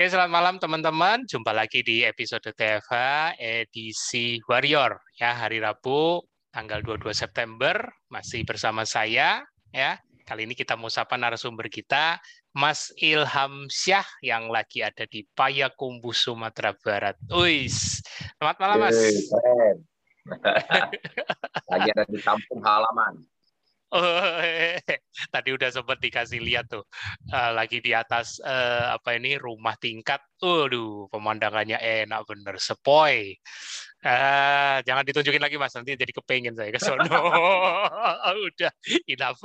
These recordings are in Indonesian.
Oke, selamat malam teman-teman. Jumpa lagi di episode TFH edisi Warrior ya hari Rabu tanggal 22 September masih bersama saya ya. Kali ini kita mau sapa narasumber kita Mas Ilham Syah yang lagi ada di Payakumbuh Sumatera Barat. Uis. Selamat malam Mas. lagi ada di kampung halaman. Oh, tadi udah sempat dikasih lihat tuh uh, lagi di atas uh, apa ini rumah tingkat. Aduh, pemandangannya enak bener, sepoi. Uh, jangan ditunjukin lagi mas, nanti jadi kepengen saya ke sono. udah enough.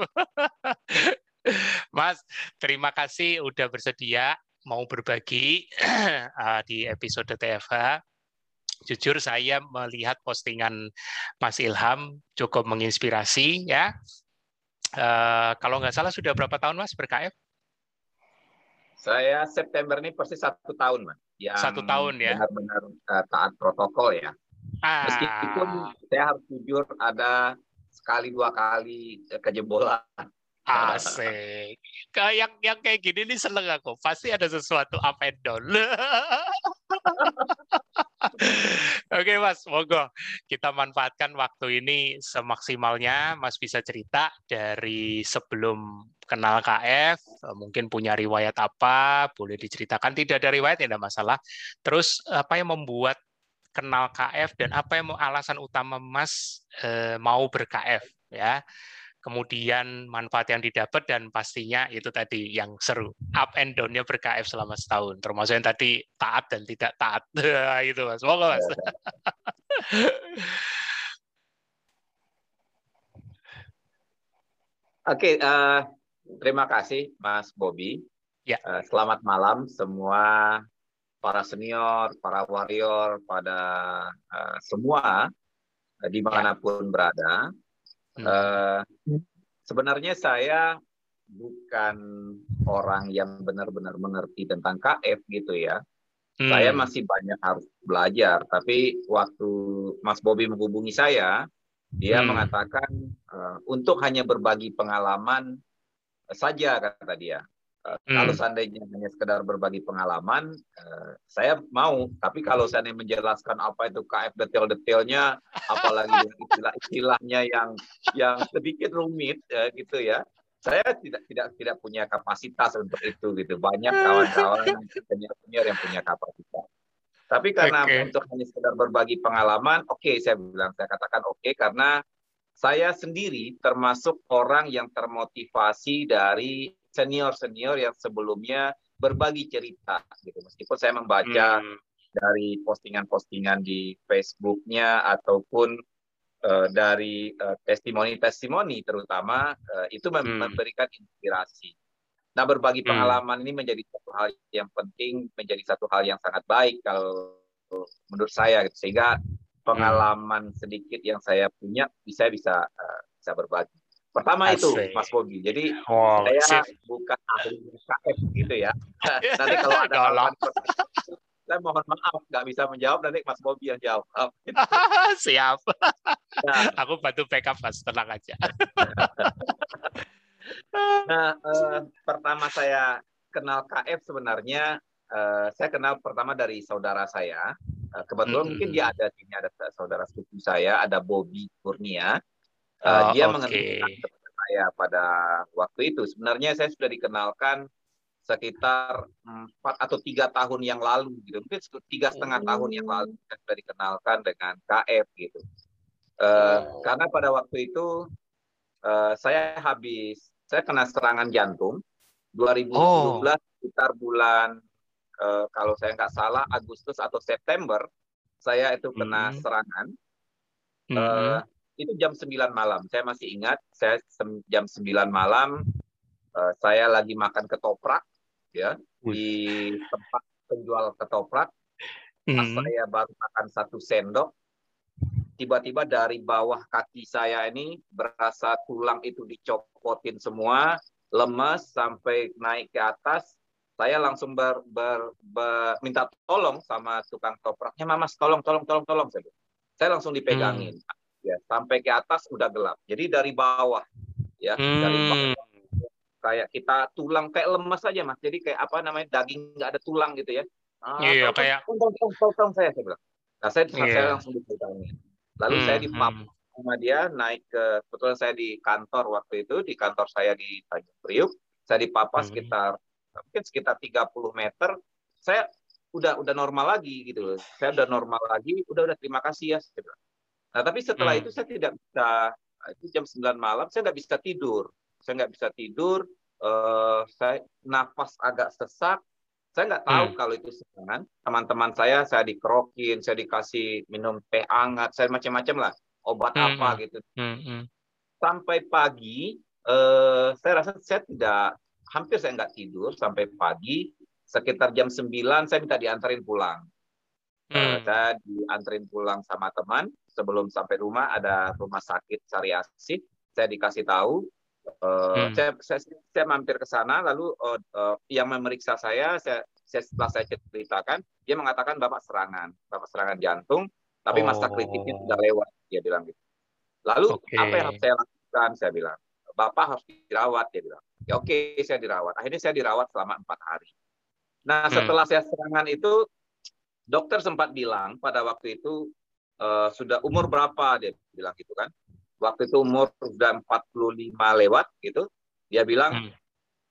mas, terima kasih udah bersedia mau berbagi uh, di episode TFH jujur saya melihat postingan Mas Ilham cukup menginspirasi ya Uh, kalau nggak salah sudah berapa tahun mas berKF? Saya September ini persis satu tahun mas. Yang satu tahun ya. Benar-benar uh, taat protokol ya. Ah. Meskipun saya harus jujur ada sekali dua kali kejebolan. Asik. Kayak yang kayak gini nih seneng aku. Pasti ada sesuatu up and down. Oke Mas, monggo kita manfaatkan waktu ini semaksimalnya. Mas bisa cerita dari sebelum kenal KF, mungkin punya riwayat apa, boleh diceritakan. Tidak ada riwayat, tidak masalah. Terus apa yang membuat kenal KF dan apa yang alasan utama Mas eh, mau ber-KF ya kemudian manfaat yang didapat dan pastinya itu tadi yang seru up and down-nya berKF selama setahun termasuk yang tadi taat dan tidak taat itu mas semoga mas Oke, okay, uh, eh, terima kasih Mas Bobby. Ya. Uh, selamat malam semua para senior, para warrior, pada uh, semua uh, di mana pun ya. berada. Uh, sebenarnya saya bukan orang yang benar-benar mengerti tentang KF gitu ya. Hmm. Saya masih banyak harus belajar. Tapi waktu Mas Bobi menghubungi saya, dia hmm. mengatakan uh, untuk hanya berbagi pengalaman saja kata dia. Hmm. Kalau seandainya hanya sekedar berbagi pengalaman, uh, saya mau. Tapi kalau saya menjelaskan apa itu KF detail-detailnya, apalagi istilah-istilahnya yang yang sedikit rumit, uh, gitu ya, saya tidak tidak tidak punya kapasitas untuk itu gitu. Banyak kawan-kawan senior-senior yang punya kapasitas. Tapi karena okay. untuk hanya sekedar berbagi pengalaman, oke okay, saya bilang saya katakan oke okay, karena saya sendiri termasuk orang yang termotivasi dari senior-senior yang sebelumnya berbagi cerita gitu. Meskipun saya membaca hmm. dari postingan-postingan di Facebooknya ataupun uh, dari uh, testimoni-testimoni terutama uh, itu hmm. memberikan inspirasi. Nah, berbagi hmm. pengalaman ini menjadi satu hal yang penting, menjadi satu hal yang sangat baik kalau menurut saya gitu. Sehingga pengalaman sedikit yang saya punya bisa bisa uh, bisa berbagi. Pertama Asik. itu Mas Bobi. Jadi oh, saya sip. bukan ahli KF gitu ya. nanti kalau ada hal saya mohon maaf nggak bisa menjawab nanti Mas Bobi yang jawab. Siap. Nah, Aku bantu backup Mas, tenang aja. nah, eh, pertama saya kenal KF sebenarnya eh, saya kenal pertama dari saudara saya. Eh, kebetulan -hmm. mungkin dia ada sini ada saudara sepupu saya, ada Bobi Kurnia. Uh, dia okay. mengenalkan saya pada waktu itu. Sebenarnya saya sudah dikenalkan sekitar empat atau tiga tahun yang lalu gitu mungkin tiga setengah oh. tahun yang lalu saya sudah dikenalkan dengan KF gitu uh, oh. karena pada waktu itu uh, saya habis saya kena serangan jantung 2017 oh. sekitar bulan uh, kalau saya nggak salah Agustus atau September saya itu kena hmm. serangan uh, itu jam 9 malam. Saya masih ingat, saya jam 9 malam uh, saya lagi makan ketoprak ya di tempat penjual ketoprak. Pas hmm. saya baru makan satu sendok, tiba-tiba dari bawah kaki saya ini berasa tulang itu dicopotin semua, lemas sampai naik ke atas. Saya langsung ber, ber, ber, minta tolong sama tukang topraknya, Mamas tolong, tolong, tolong, tolong. Saya langsung dipegangin. Hmm ya sampai ke atas udah gelap. Jadi dari bawah ya hmm. dari bawah kayak kita tulang kayak lemas aja mas jadi kayak apa namanya daging nggak ada tulang gitu ya ah, iya tolong, kayak tolong, tolong, tolong, tolong saya saya bilang nah saya iya. saya langsung dipegangi lalu hmm, saya dipap hmm. sama dia naik ke kebetulan saya di kantor waktu itu di kantor saya di Tanjung Priuk saya dipapa hmm. sekitar mungkin sekitar 30 meter saya udah udah normal lagi gitu loh saya udah normal lagi udah udah terima kasih ya saya bilang. Nah tapi setelah hmm. itu saya tidak bisa itu jam 9 malam saya nggak bisa tidur saya nggak bisa tidur, uh, saya nafas agak sesak, saya nggak tahu hmm. kalau itu serangan. Teman-teman saya, saya dikerokin, saya dikasih minum teh hangat, saya macam-macam lah, obat hmm. apa hmm. gitu. Hmm. Hmm. Sampai pagi, uh, saya rasa saya tidak, hampir saya nggak tidur sampai pagi, sekitar jam 9 saya minta diantarin pulang. Eh, hmm. Uh, saya diantarin pulang sama teman. Sebelum sampai rumah ada rumah sakit Sariasi. Saya dikasih tahu Uh, hmm. saya, saya, saya mampir ke sana, lalu uh, uh, yang memeriksa saya, saya, saya, setelah saya ceritakan, dia mengatakan bapak serangan, bapak serangan jantung, tapi oh. masa kritisnya sudah lewat, dia bilang gitu. Lalu okay. apa yang harus saya lakukan? Saya bilang, bapak harus dirawat, dia bilang. Ya oke, okay, saya dirawat. Akhirnya saya dirawat selama empat hari. Nah hmm. setelah hmm. saya serangan itu, dokter sempat bilang pada waktu itu uh, sudah umur berapa? Dia bilang gitu kan. Waktu itu umur sudah 45 lewat gitu. Dia bilang hmm.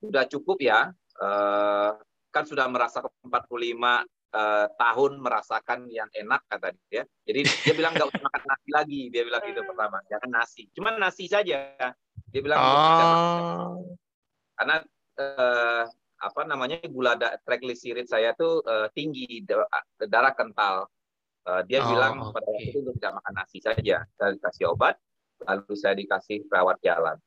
sudah cukup ya. Uh, kan sudah merasa 45 uh, eh, tahun merasakan yang enak kata dia. Jadi dia bilang nggak usah makan nasi lagi. Dia bilang gitu pertama. Jangan nasi. Cuma nasi saja. Dia bilang oh. karena uh, apa namanya gula da triglycerid saya tuh uh, tinggi darah kental uh, dia oh, bilang okay. pada waktu itu tidak makan nasi saja saya kasih obat lalu saya dikasih perawat jalan.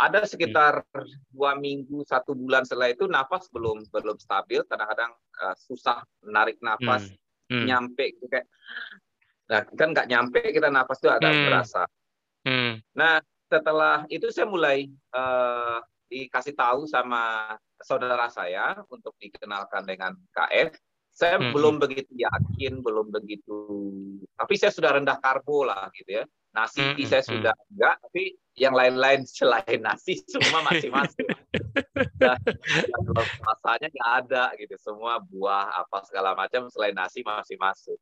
Ada sekitar dua minggu, satu bulan setelah itu nafas belum belum stabil, kadang-kadang uh, susah menarik nafas, hmm. Hmm. nyampe kayak, nah kan nggak nyampe kita nafas itu ada hmm. berasa. Hmm. Nah setelah itu saya mulai uh, dikasih tahu sama saudara saya untuk dikenalkan dengan KF. Saya hmm. belum begitu yakin, belum begitu, tapi saya sudah rendah karbo lah gitu ya. Nasi mm -hmm. saya sudah enggak, tapi yang lain-lain selain nasi semua masih masuk. dan, masanya nggak ada gitu, semua buah apa segala macam selain nasi masih masuk.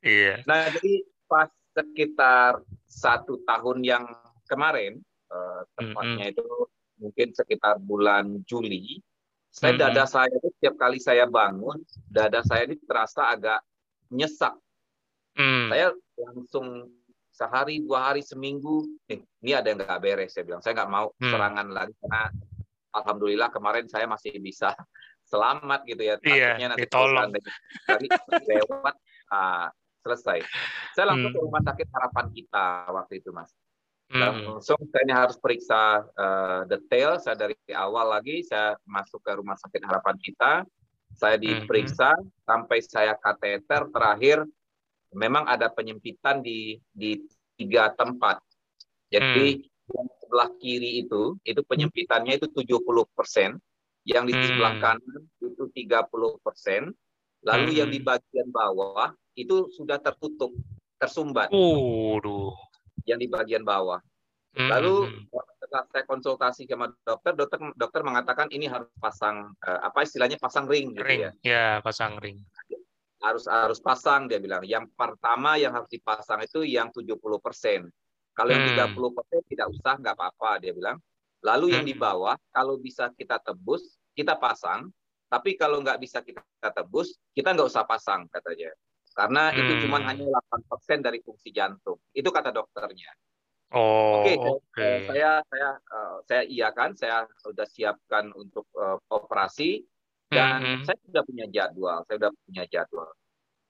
Iya. Nah jadi pas sekitar satu tahun yang kemarin, uh, tepatnya mm -hmm. itu mungkin sekitar bulan Juli, saya mm -hmm. dada saya itu setiap kali saya bangun, dada saya ini terasa agak nyesak. Mm. Saya langsung sehari dua hari seminggu nih ini ada yang nggak beres saya bilang saya nggak mau hmm. serangan lagi karena alhamdulillah kemarin saya masih bisa selamat gitu ya iya, nanti ditolong dari lewat ah, selesai saya langsung hmm. ke rumah sakit harapan kita waktu itu mas hmm. Langsung saya ini harus periksa uh, detail saya dari awal lagi saya masuk ke rumah sakit harapan kita saya hmm, diperiksa hmm. sampai saya kateter terakhir memang ada penyempitan di di tiga tempat. Jadi hmm. yang sebelah kiri itu itu penyempitannya itu 70 persen, yang di sebelah hmm. kanan itu 30 persen, lalu hmm. yang di bagian bawah itu sudah tertutup, tersumbat. Uh, yang di bagian bawah. Hmm. Lalu setelah saya konsultasi sama dokter, dokter dokter mengatakan ini harus pasang eh, apa istilahnya pasang ring, gitu ring. ya. Ya, pasang ring harus harus pasang dia bilang. Yang pertama yang harus dipasang itu yang 70%. Kalau yang hmm. 30% tidak usah nggak apa-apa dia bilang. Lalu yang di hmm. bawah kalau bisa kita tebus, kita pasang. Tapi kalau nggak bisa kita tebus, kita nggak usah pasang katanya. Karena hmm. itu cuma hanya 8% dari fungsi jantung. Itu kata dokternya. Oh, Oke, okay, okay. saya saya uh, saya iya kan, saya sudah siapkan untuk uh, operasi dan mm -hmm. saya sudah punya jadwal, saya sudah punya jadwal.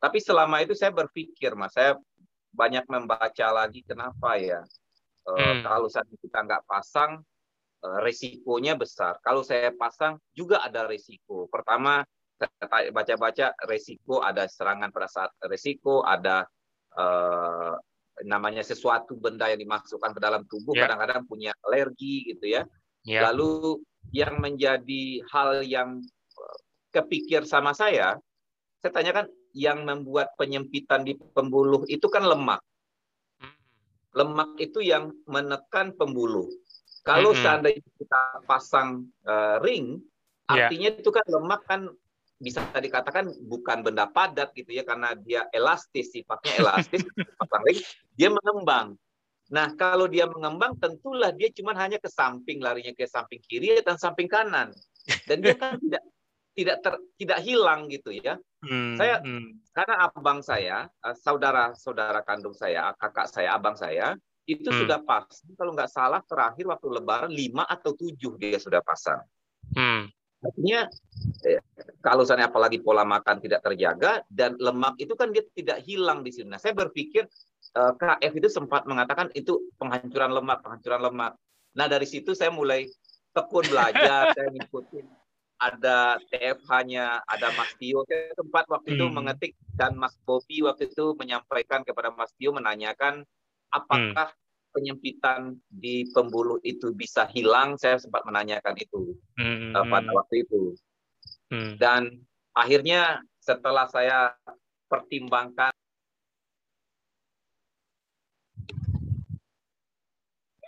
Tapi selama itu saya berpikir, mas, saya banyak membaca lagi kenapa ya mm. kalau saat kita nggak pasang uh, resikonya besar. Kalau saya pasang juga ada resiko. Pertama saya baca-baca resiko ada serangan pada saat resiko ada uh, namanya sesuatu benda yang dimasukkan ke dalam tubuh ya. kadang-kadang yeah. punya alergi gitu ya. Yeah. Lalu yang menjadi hal yang kepikir sama saya, saya tanyakan yang membuat penyempitan di pembuluh itu kan lemak. Hmm. Lemak itu yang menekan pembuluh. Kalau mm -hmm. seandainya kita pasang uh, ring, iya. artinya yeah. itu kan lemak kan bisa dikatakan bukan benda padat gitu ya karena dia elastis sifatnya elastis pasang ring dia mengembang. Nah kalau dia mengembang tentulah dia cuma hanya ke samping larinya ke samping kiri dan samping kanan dan dia kan tidak tidak ter, tidak hilang gitu ya. Hmm, saya hmm. karena abang saya eh, saudara saudara kandung saya kakak saya abang saya itu hmm. sudah pasang kalau nggak salah terakhir waktu lebaran lima atau tujuh dia sudah pasang. Hmm. Artinya eh, kalau misalnya apalagi pola makan tidak terjaga dan lemak itu kan dia tidak hilang di sini. Nah, saya berpikir eh, KF itu sempat mengatakan itu penghancuran lemak, penghancuran lemak. Nah, dari situ saya mulai tekun belajar, saya ngikutin ada TFH-nya, ada Mas Tio. Saya sempat waktu itu hmm. mengetik dan Mas Bobi waktu itu menyampaikan kepada Mas Tio menanyakan apakah hmm. Penyempitan di pembuluh itu bisa hilang? Saya sempat menanyakan itu hmm. uh, pada waktu itu. Hmm. Dan akhirnya setelah saya pertimbangkan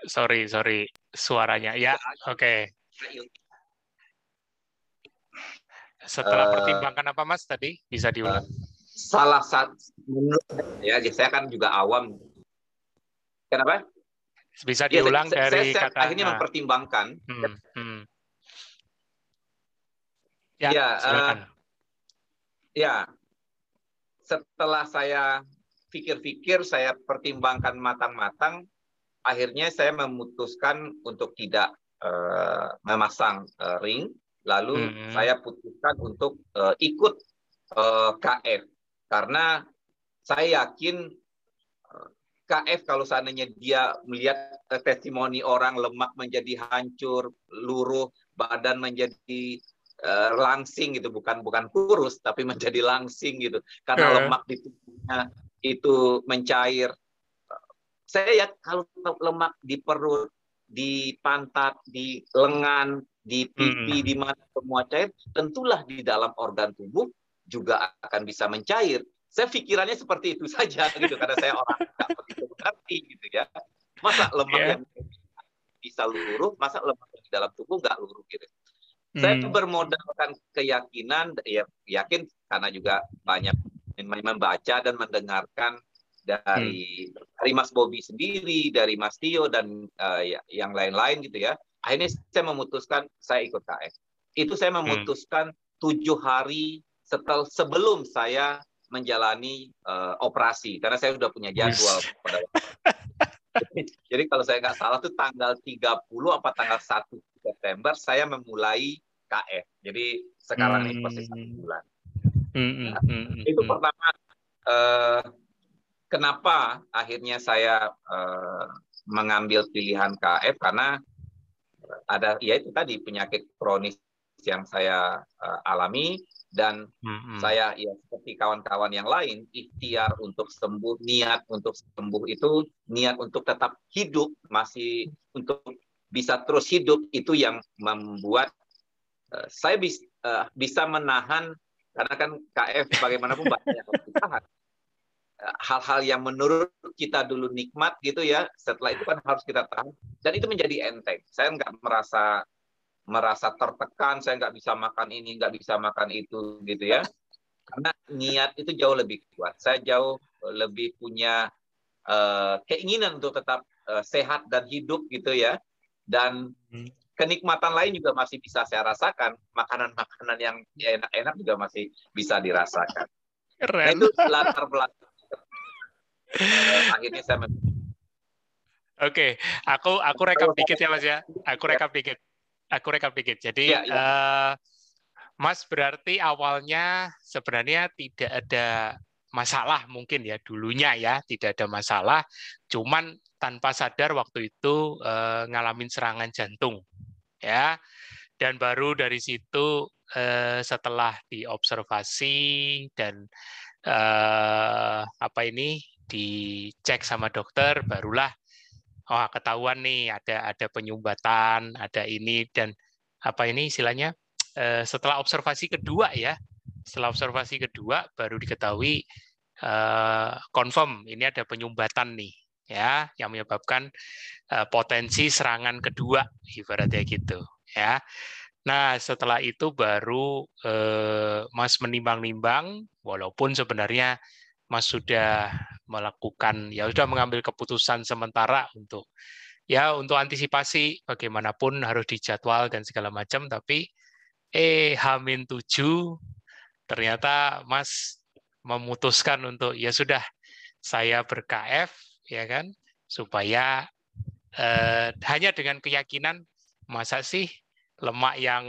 sorry sorry suaranya ya oke okay. setelah uh, pertimbangkan apa mas tadi bisa diulang uh, salah satu menurut ya saya kan juga awam Kenapa? Bisa iya, diulang ya, dari saya, kata akhirnya mempertimbangkan. Hmm, hmm. Ya, ya, uh, ya. Setelah saya pikir-pikir, saya pertimbangkan matang-matang, akhirnya saya memutuskan untuk tidak uh, memasang uh, ring. Lalu hmm. saya putuskan untuk uh, ikut uh, KF karena saya yakin KF kalau seandainya dia melihat testimoni orang lemak menjadi hancur, luruh, badan menjadi uh, langsing gitu, bukan bukan kurus tapi menjadi langsing gitu karena uh. lemak di tubuhnya itu mencair. Saya ya kalau lemak di perut, di pantat, di lengan, di pipi, hmm. di mana semua cair, tentulah di dalam organ tubuh juga akan bisa mencair saya pikirannya seperti itu saja gitu karena saya orang nggak begitu mengerti gitu ya masa lemak yeah. yang bisa luruh masa lemak yang di dalam tubuh nggak luruh gitu hmm. saya bermodalkan keyakinan ya yakin karena juga banyak membaca dan mendengarkan dari hmm. dari Mas Bobi sendiri dari Mas Tio dan uh, ya, yang lain-lain gitu ya akhirnya saya memutuskan saya ikut KF itu saya hmm. memutuskan tujuh hari setel sebelum saya menjalani uh, operasi karena saya sudah punya jadwal pada Jadi kalau saya nggak salah tuh tanggal 30 apa tanggal 1 September saya memulai KF. Jadi sekarang hmm. ini posisi satu bulan. Hmm, hmm, nah, hmm, hmm, itu pertama uh, kenapa akhirnya saya uh, mengambil pilihan KF karena ada ya itu tadi penyakit kronis yang saya uh, alami dan hmm. saya ya seperti kawan-kawan yang lain ikhtiar untuk sembuh niat untuk sembuh itu niat untuk tetap hidup masih untuk bisa terus hidup itu yang membuat uh, saya bis, uh, bisa menahan karena kan KF bagaimanapun banyak ditahan eh, hal-hal yang menurut kita dulu nikmat gitu ya setelah itu kan harus kita tahan. Dan itu menjadi enteng. Saya nggak merasa merasa tertekan, saya nggak bisa makan ini, nggak bisa makan itu, gitu ya. Karena niat itu jauh lebih kuat. Saya jauh lebih punya uh, keinginan untuk tetap uh, sehat dan hidup, gitu ya. Dan hmm. kenikmatan lain juga masih bisa saya rasakan. Makanan-makanan yang enak-enak juga masih bisa dirasakan. Keren. Nah, itu latar belakang. Uh, akhirnya saya Oke, okay. aku aku rekap dikit ya Mas ya. Aku rekap dikit aku rekap dikit. Jadi ya, ya. Uh, Mas berarti awalnya sebenarnya tidak ada masalah mungkin ya dulunya ya tidak ada masalah, cuman tanpa sadar waktu itu uh, ngalamin serangan jantung ya dan baru dari situ uh, setelah diobservasi dan uh, apa ini dicek sama dokter barulah oh ketahuan nih ada ada penyumbatan, ada ini dan apa ini istilahnya eh, setelah observasi kedua ya, setelah observasi kedua baru diketahui eh, confirm ini ada penyumbatan nih ya yang menyebabkan uh, potensi serangan kedua ibaratnya gitu ya. Nah, setelah itu baru uh, Mas menimbang-nimbang walaupun sebenarnya Mas sudah melakukan ya sudah mengambil keputusan sementara untuk ya untuk antisipasi bagaimanapun harus dijadwal dan segala macam tapi eh Hamin 7 ternyata Mas memutuskan untuk ya sudah saya ber-KF ya kan supaya eh, hanya dengan keyakinan masa sih lemak yang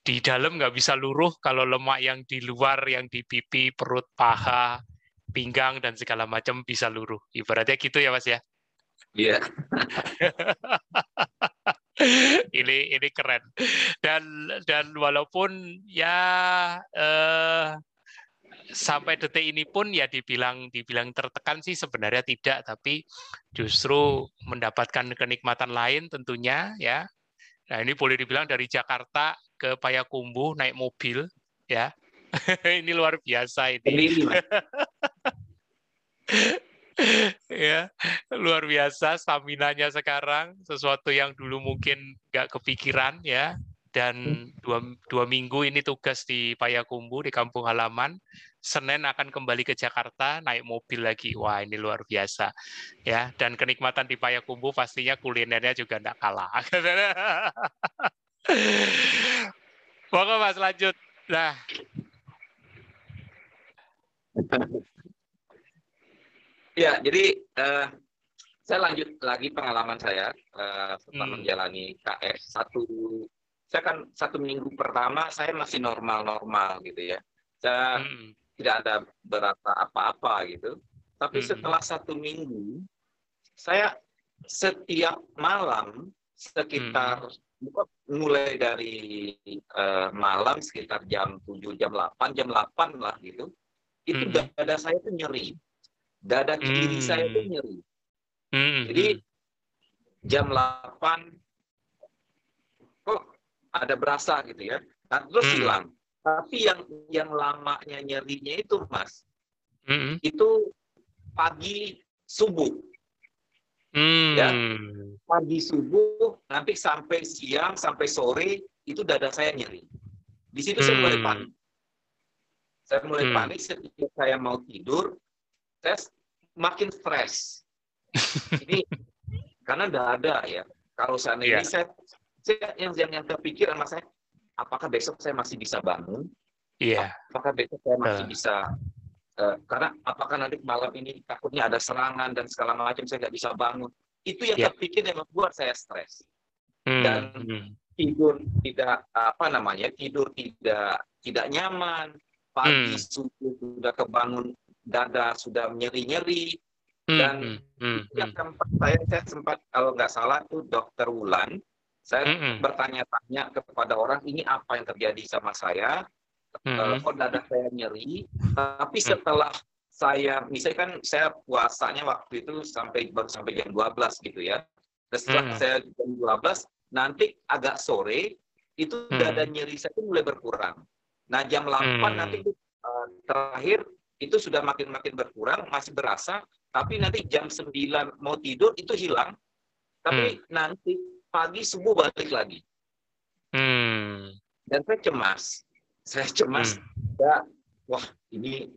di dalam nggak bisa luruh kalau lemak yang di luar yang di pipi perut paha pinggang dan segala macam bisa luruh. Ibaratnya gitu ya mas ya? Iya. ini ini keren. Dan dan walaupun ya eh, sampai detik ini pun ya dibilang dibilang tertekan sih sebenarnya tidak. Tapi justru mendapatkan kenikmatan lain tentunya ya. Nah ini boleh dibilang dari Jakarta ke Payakumbuh naik mobil ya ini luar biasa ini. Ya luar biasa stamina-nya sekarang sesuatu yang dulu mungkin nggak kepikiran ya. Dan dua, dua minggu ini tugas di Payakumbu di kampung halaman. Senin akan kembali ke Jakarta naik mobil lagi. Wah ini luar biasa ya. Dan kenikmatan di Payakumbu pastinya kulinernya juga tidak kalah. Pokoknya mas lanjut. Nah Ya, jadi uh, saya lanjut lagi pengalaman saya uh, setelah hmm. menjalani KS satu. Saya kan satu minggu pertama saya masih normal-normal gitu ya. Saya hmm. tidak ada berata apa-apa gitu. Tapi hmm. setelah satu minggu, saya setiap malam sekitar hmm. mulai dari uh, malam sekitar jam 7, jam 8, jam 8 lah gitu, itu hmm. dada saya tuh nyeri dada kiri hmm. saya itu nyeri. Hmm. Jadi jam 8 kok ada berasa gitu ya. Nah, terus hmm. hilang. Tapi yang yang lamanya nyerinya itu, Mas, hmm. itu pagi subuh. Hmm. Ya, pagi subuh nanti sampai siang sampai sore itu dada saya nyeri. Di situ hmm. saya mulai hmm. panik. Saya mulai hmm. panik setiap saya mau tidur, saya makin stres. Ini karena tidak ada ya. Kalau seandainya yeah. saya, saya yang yang yang terpikir sama saya, apakah besok saya masih bisa bangun? Iya. Yeah. Apakah besok saya masih uh. bisa uh, karena apakah nanti malam ini takutnya ada serangan dan segala macam saya nggak bisa bangun. Itu yang yeah. terpikir yang membuat saya stres. Hmm. Dan hmm. tidur tidak apa namanya tidur tidak tidak nyaman pagi hmm. subuh sudah kebangun dada sudah nyeri-nyeri hmm, dan hmm, hmm, yang keempat saya saya sempat kalau nggak salah tuh dokter Wulan saya hmm, hmm. bertanya-tanya kepada orang ini apa yang terjadi sama saya hmm. kok dada saya nyeri tapi setelah saya misalnya kan saya puasanya waktu itu sampai baru sampai jam 12 gitu ya setelah hmm. saya jam 12 nanti agak sore itu hmm. dada nyeri saya itu mulai berkurang nah jam 8 hmm. nanti uh, terakhir itu sudah makin-makin berkurang, masih berasa, tapi nanti jam 9 mau tidur itu hilang, tapi hmm. nanti pagi subuh balik lagi. Hmm. Dan saya cemas, saya cemas, hmm. ya, wah ini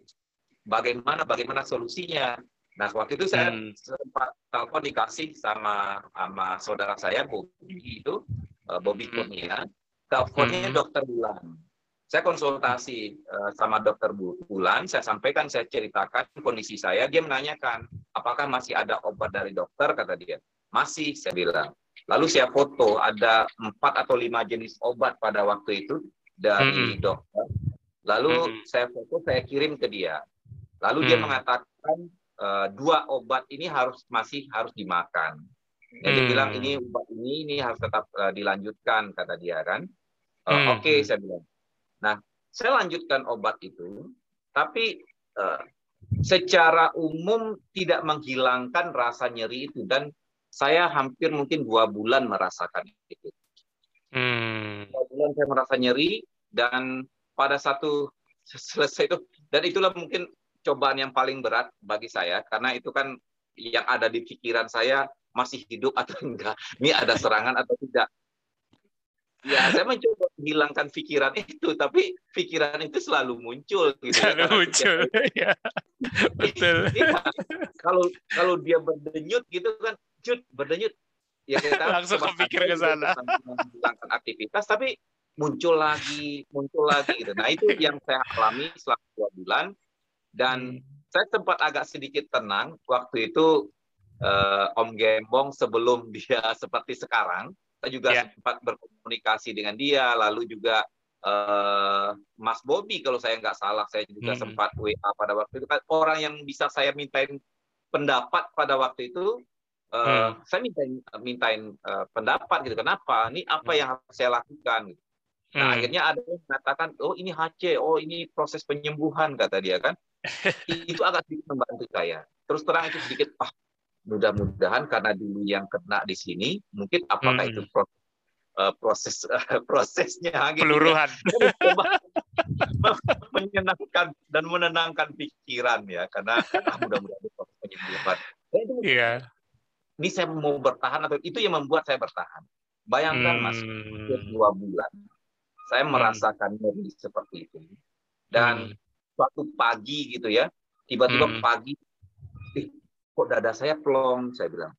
bagaimana bagaimana solusinya. Nah waktu itu saya hmm. sempat telepon dikasih sama sama saudara saya Bobby itu, eh, Bobby hmm. Kurnia, teleponnya hmm. dokter Bulan saya konsultasi uh, sama dokter Bulan, saya sampaikan, saya ceritakan kondisi saya, dia menanyakan, apakah masih ada obat dari dokter, kata dia. Masih, saya bilang. Lalu saya foto, ada empat atau lima jenis obat pada waktu itu dari hmm. dokter. Lalu hmm. saya foto, saya kirim ke dia. Lalu hmm. dia mengatakan, uh, dua obat ini harus masih harus dimakan. Dia hmm. bilang, ini obat ini, ini harus tetap uh, dilanjutkan, kata dia kan. Uh, hmm. Oke, okay, saya bilang Nah, saya lanjutkan obat itu, tapi uh, secara umum tidak menghilangkan rasa nyeri itu dan saya hampir mungkin dua bulan merasakan itu. Hmm. Dua bulan saya merasa nyeri dan pada satu selesai itu dan itulah mungkin cobaan yang paling berat bagi saya karena itu kan yang ada di pikiran saya masih hidup atau enggak, ini ada serangan atau tidak. Ya, saya mencoba menghilangkan pikiran itu, tapi pikiran itu selalu muncul. Gitu, ya. selalu muncul, ya. Betul. Ya, kalau kalau dia berdenyut gitu kan, cut berdenyut, ya kita langsung kepikir ke sana. Menghilangkan aktivitas, tapi muncul lagi, muncul lagi. Gitu. Nah itu yang saya alami selama dua bulan, dan hmm. saya sempat agak sedikit tenang waktu itu uh, Om Gembong sebelum dia seperti sekarang saya juga yeah. sempat berkomunikasi dengan dia, lalu juga uh, Mas Bobby kalau saya nggak salah, saya juga hmm. sempat WA pada waktu itu. Kan orang yang bisa saya mintain pendapat pada waktu itu, uh, hmm. saya mintain mintain uh, pendapat gitu. Kenapa? Ini apa hmm. yang harus saya lakukan? Nah hmm. akhirnya ada yang mengatakan, oh ini HC, oh ini proses penyembuhan kata dia kan. itu agak sedikit membantu saya. Terus terang itu sedikit, ah mudah-mudahan karena dulu yang kena di sini mungkin apakah hmm. itu proses uh, proses uh, prosesnya gitu, peluruhan menyenangkan dan menenangkan pikiran ya karena ah, mudah-mudahan proses penyembuhan itu yeah. ini saya mau bertahan atau itu yang membuat saya bertahan bayangkan hmm. mas dua bulan saya hmm. merasakan nyeri seperti itu dan hmm. suatu pagi gitu ya tiba-tiba hmm. pagi kok dada saya plong saya bilang.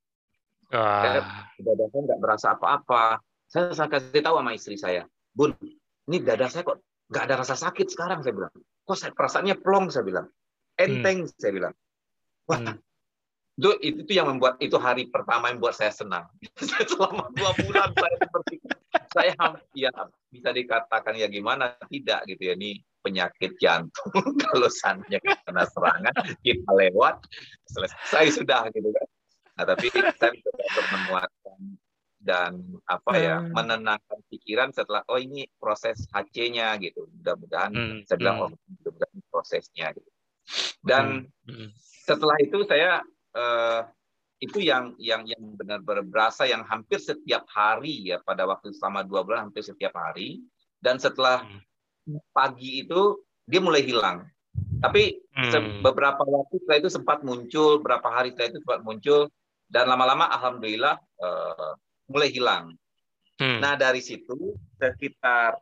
Ah. dada saya nggak berasa apa-apa. Saya kasih tahu sama istri saya bun ini dada saya kok nggak ada rasa sakit sekarang? Saya bilang. Kok saya perasaannya plong? Saya bilang. Enteng hmm. saya bilang. Wah. Hmm. itu itu yang membuat itu hari pertama yang buat saya senang. Selama dua bulan saya seperti saya ya bisa dikatakan ya gimana tidak gitu ya ini penyakit jantung kalau seandainya kena serangan kita lewat selesai sudah gitu kan nah tapi saya mencoba untuk menguatkan dan apa ya hmm. menenangkan pikiran setelah oh ini proses HC-nya gitu mudah-mudahan hmm. saya bilang hmm. oh mudah-mudahan prosesnya gitu dan hmm. hmm. setelah itu saya uh, itu yang yang yang benar-benar berasa yang hampir setiap hari ya pada waktu selama dua bulan hampir setiap hari dan setelah hmm pagi itu dia mulai hilang. Tapi hmm. beberapa waktu setelah itu sempat muncul, beberapa hari setelah itu sempat muncul, dan lama-lama alhamdulillah uh, mulai hilang. Hmm. Nah dari situ sekitar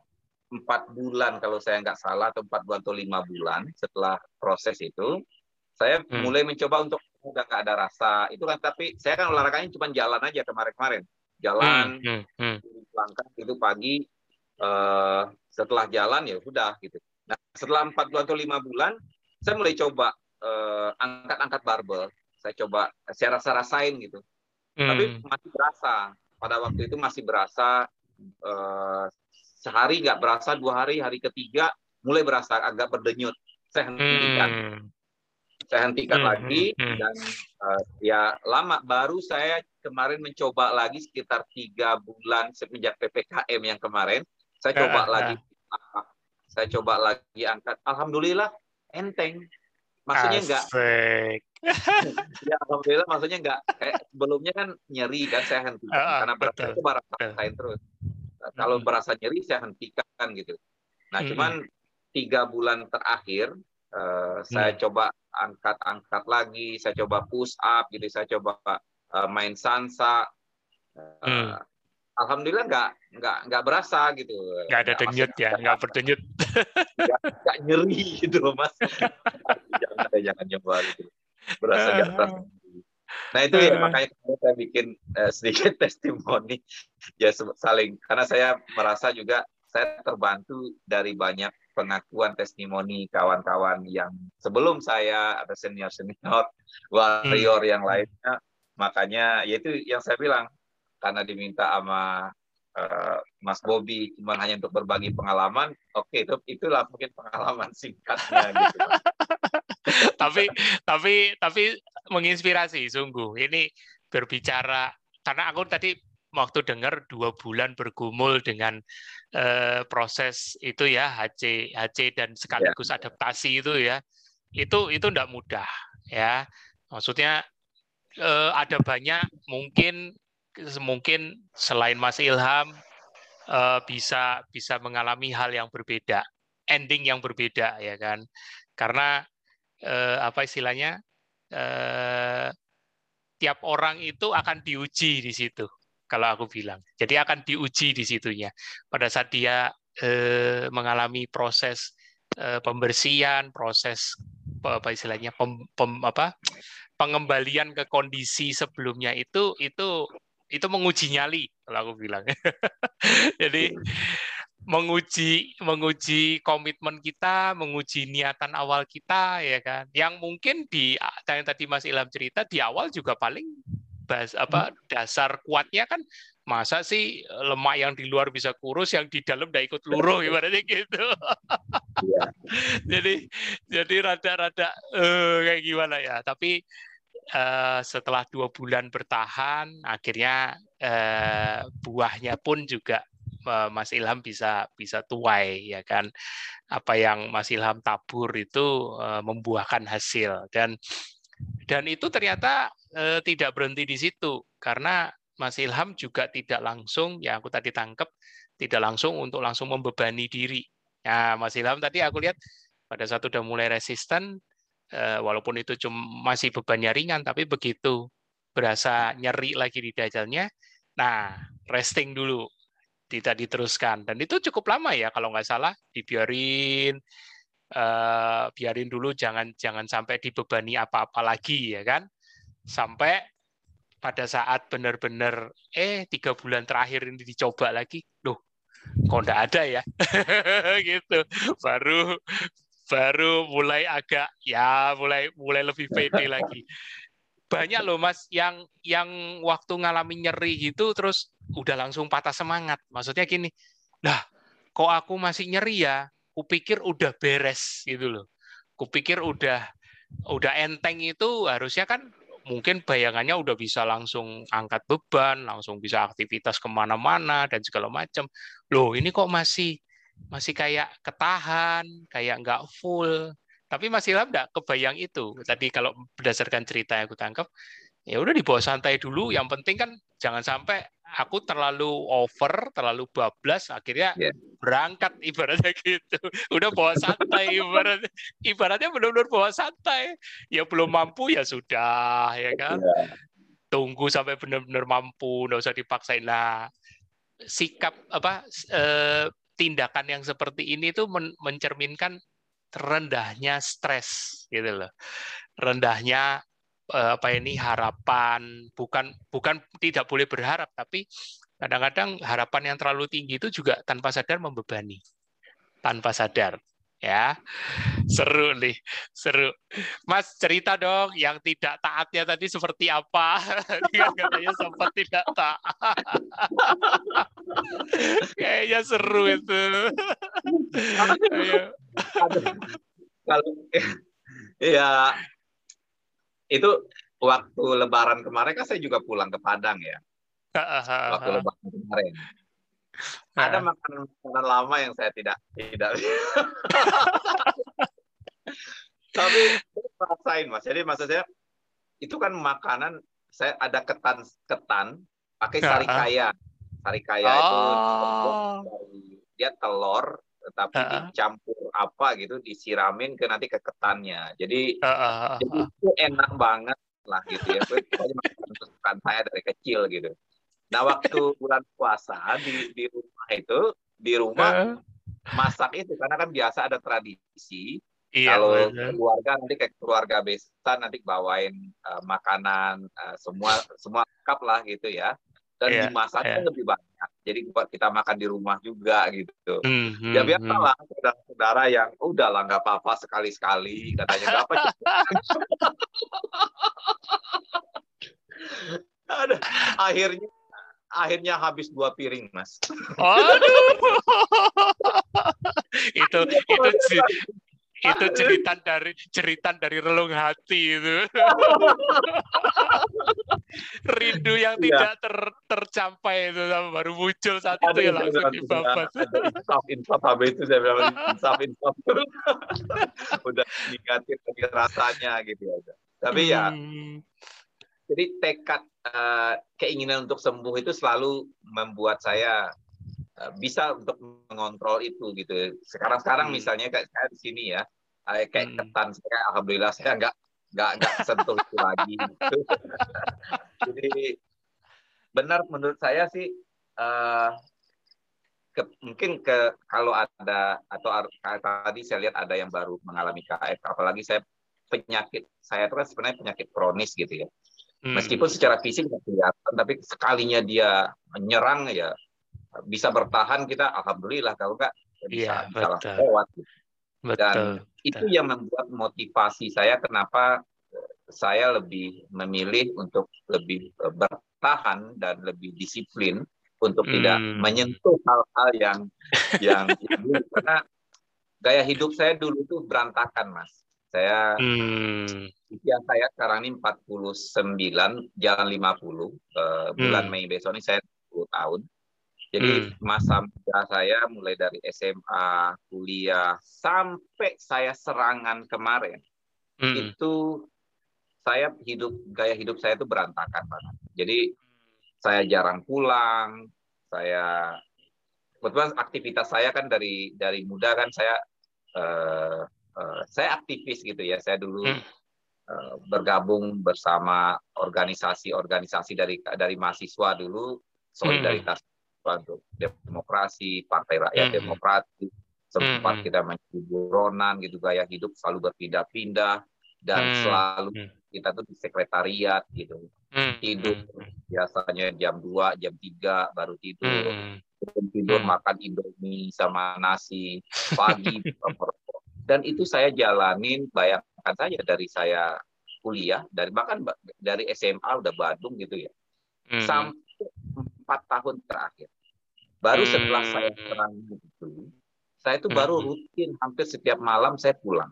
empat bulan kalau saya nggak salah atau empat bulan atau lima bulan setelah proses itu, saya hmm. mulai mencoba untuk udah nggak ada rasa itu kan tapi saya kan olahraganya cuma jalan aja kemarin-kemarin jalan hmm. Hmm. Hmm. langkah itu pagi uh, setelah jalan ya sudah gitu. Nah setelah empat bulan atau lima bulan, saya mulai coba uh, angkat-angkat barbel. Saya coba saya rasa rasain gitu. Hmm. Tapi masih berasa. Pada waktu itu masih berasa uh, sehari nggak berasa, dua hari, hari ketiga mulai berasa agak berdenyut. Saya hentikan. Hmm. Saya hentikan hmm. lagi hmm. hmm. dan uh, ya lama. Baru saya kemarin mencoba lagi sekitar tiga bulan semenjak ppkm yang kemarin saya coba uh, lagi, uh. saya coba lagi angkat. Alhamdulillah enteng. Maksudnya enggak. ya alhamdulillah maksudnya enggak kayak sebelumnya kan nyeri kan saya hentikan uh, karena berasa itu barang rasain terus. Nah, kalau hmm. berasa nyeri saya hentikan gitu. Nah hmm. cuman tiga bulan terakhir uh, saya hmm. coba angkat-angkat lagi, saya coba push up gitu, saya coba uh, main sansa. Uh, hmm alhamdulillah nggak nggak nggak berasa gitu. Nggak ada denyut ya nggak berdenyut. Nggak nyeri gitu loh mas. Jangan jangan nyoba gitu. Berasa nggak terasa nah itu ya makanya saya bikin uh, sedikit testimoni. Ya saling karena saya merasa juga saya terbantu dari banyak pengakuan testimoni kawan-kawan yang sebelum saya ada senior senior warrior hmm. yang lainnya. Makanya yaitu yang saya bilang karena diminta sama uh, Mas Bobi cuma hanya untuk berbagi pengalaman, oke okay, itu itulah mungkin pengalaman singkatnya gitu. tapi tapi tapi menginspirasi sungguh. Ini berbicara karena aku tadi waktu dengar dua bulan bergumul dengan uh, proses itu ya HC HC dan sekaligus ya. adaptasi itu ya itu itu tidak mudah ya maksudnya uh, ada banyak mungkin mungkin selain Mas Ilham uh, bisa bisa mengalami hal yang berbeda, ending yang berbeda ya kan? Karena uh, apa istilahnya? Uh, tiap orang itu akan diuji di situ kalau aku bilang. Jadi akan diuji di situnya pada saat dia eh, mengalami proses eh, pembersihan, proses apa istilahnya pem, pem, apa pengembalian ke kondisi sebelumnya itu itu itu menguji nyali kalau aku bilang. Jadi menguji menguji komitmen kita, menguji niatan awal kita ya kan. Yang mungkin di yang tadi Mas Ilham cerita di awal juga paling bas, apa hmm. dasar kuatnya kan masa sih lemak yang di luar bisa kurus yang di dalam udah ikut luruh ibaratnya gitu. Ya. jadi jadi rada-rada uh, kayak gimana ya. Tapi uh, setelah dua bulan bertahan akhirnya uh, buahnya pun juga Eh, Mas Ilham bisa bisa tuai ya kan? Apa yang Mas Ilham tabur itu uh, membuahkan hasil. Dan dan itu ternyata uh, tidak berhenti di situ. Karena Mas Ilham juga tidak langsung ya aku tadi tangkap tidak langsung untuk langsung membebani diri. Ya Mas Ilham tadi aku lihat pada saat udah mulai resisten uh, walaupun itu cuma masih bebannya ringan tapi begitu berasa nyeri lagi di dajjalnya nah resting dulu tidak diteruskan. Dan itu cukup lama ya kalau nggak salah dibiarin uh, biarin dulu jangan jangan sampai dibebani apa-apa lagi ya kan? Sampai pada saat benar-benar eh tiga bulan terakhir ini dicoba lagi loh kok nggak ada ya? Gitu baru baru mulai agak ya mulai mulai lebih pede lagi. Banyak loh mas yang yang waktu ngalami nyeri gitu terus udah langsung patah semangat. Maksudnya gini lah kok aku masih nyeri ya? Kupikir udah beres gitu loh. Kupikir udah udah enteng itu harusnya kan mungkin bayangannya udah bisa langsung angkat beban langsung bisa aktivitas ke mana-mana dan segala macam. Loh ini kok masih masih kayak ketahan kayak nggak full tapi masih Ilham nggak kebayang itu. Tadi kalau berdasarkan cerita yang aku tangkap, ya udah dibawa santai dulu. Yang penting kan jangan sampai aku terlalu over, terlalu bablas, akhirnya yeah. berangkat ibaratnya gitu. Udah bawa santai ibaratnya, ibaratnya benar-benar bawa santai. Ya belum mampu ya sudah, ya kan. Yeah. Tunggu sampai benar-benar mampu, nggak usah dipaksain. Nah, sikap apa eh, tindakan yang seperti ini itu mencerminkan rendahnya stres gitu loh. Rendahnya eh, apa ini harapan. Bukan bukan tidak boleh berharap tapi kadang-kadang harapan yang terlalu tinggi itu juga tanpa sadar membebani. Tanpa sadar ya. Seru nih seru. Mas cerita dong yang tidak taatnya tadi seperti apa? Dia katanya sempat tidak taat. Kayaknya seru itu. Kalau ya itu waktu lebaran kemarin kan saya juga pulang ke Padang ya. Waktu lebaran kemarin ada makanan makanan lama yang saya tidak tidak tapi rasain mas. Jadi maksud saya itu kan makanan saya ada ketan ketan pakai sari kaya. Sari kaya oh. itu dia telur tapi uh dicampur apa gitu disiramin ke nanti ke ketannya. Jadi, uh jadi itu enak banget lah gitu ya. Itu makan saya dari kecil gitu Nah, waktu bulan puasa di di rumah itu di rumah masak itu karena kan biasa ada tradisi Iya, kalau bener. keluarga nanti kayak keluarga besan nanti bawain uh, makanan uh, semua semua lengkap lah gitu ya dan yeah, dimasaknya yeah. lebih banyak jadi buat kita makan di rumah juga gitu mm, mm, ya biasalah mm. saudara-saudara yang udah lah nggak apa-apa sekali-sekali katanya nggak apa ada akhirnya akhirnya habis dua piring, Mas. Aduh. itu itu itu cerita dari cerita dari relung hati itu. Rindu yang ya. tidak ter, tercapai itu baru muncul saat itu ya langsung dibabas. Insaf insaf habis itu saya bilang insaf insaf. Udah negatif lagi rasanya gitu ya. Tapi ya hmm. Jadi tekad uh, keinginan untuk sembuh itu selalu membuat saya uh, bisa untuk mengontrol itu gitu. Sekarang-sekarang hmm. misalnya kayak saya di sini ya, kayak hmm. ketan saya alhamdulillah saya nggak nggak nggak sentuh itu lagi. Jadi benar menurut saya sih uh, ke, mungkin ke kalau ada atau tadi saya lihat ada yang baru mengalami KF, apalagi saya penyakit saya itu kan sebenarnya penyakit kronis gitu ya. Hmm. Meskipun secara fisik tidak kelihatan, tapi sekalinya dia menyerang ya bisa bertahan kita alhamdulillah kalau enggak bisa ya, bisa langsung lewat. Gitu. Betul. Dan betul. itu yang membuat motivasi saya kenapa saya lebih memilih untuk lebih bertahan dan lebih disiplin untuk hmm. tidak menyentuh hal-hal yang yang karena gaya hidup saya dulu itu berantakan mas saya hmm. usia saya sekarang ini 49 jalan 50 uh, bulan hmm. Mei besok ini saya 10 tahun jadi hmm. masa muda saya mulai dari SMA kuliah sampai saya serangan kemarin hmm. itu saya hidup gaya hidup saya itu berantakan banget jadi saya jarang pulang saya kebetulan aktivitas saya kan dari dari muda kan saya uh, saya aktivis gitu ya. Saya dulu hmm. uh, bergabung bersama organisasi-organisasi dari dari mahasiswa dulu solidaritas hmm. demokrasi, Partai Rakyat hmm. Demokratis, sempat hmm. kita menjadi buronan gitu gaya hidup selalu berpindah-pindah dan hmm. selalu hmm. kita tuh di sekretariat gitu. Hmm. Tidur biasanya jam 2, jam 3 baru tidur. Hmm. tidur hmm. makan Indomie sama nasi pagi dan itu saya jalanin bayangkan saja dari saya kuliah dari bahkan dari SMA udah Bandung gitu ya hmm. sampai empat tahun terakhir baru setelah saya hmm. serang itu saya itu baru hmm. rutin hampir setiap malam saya pulang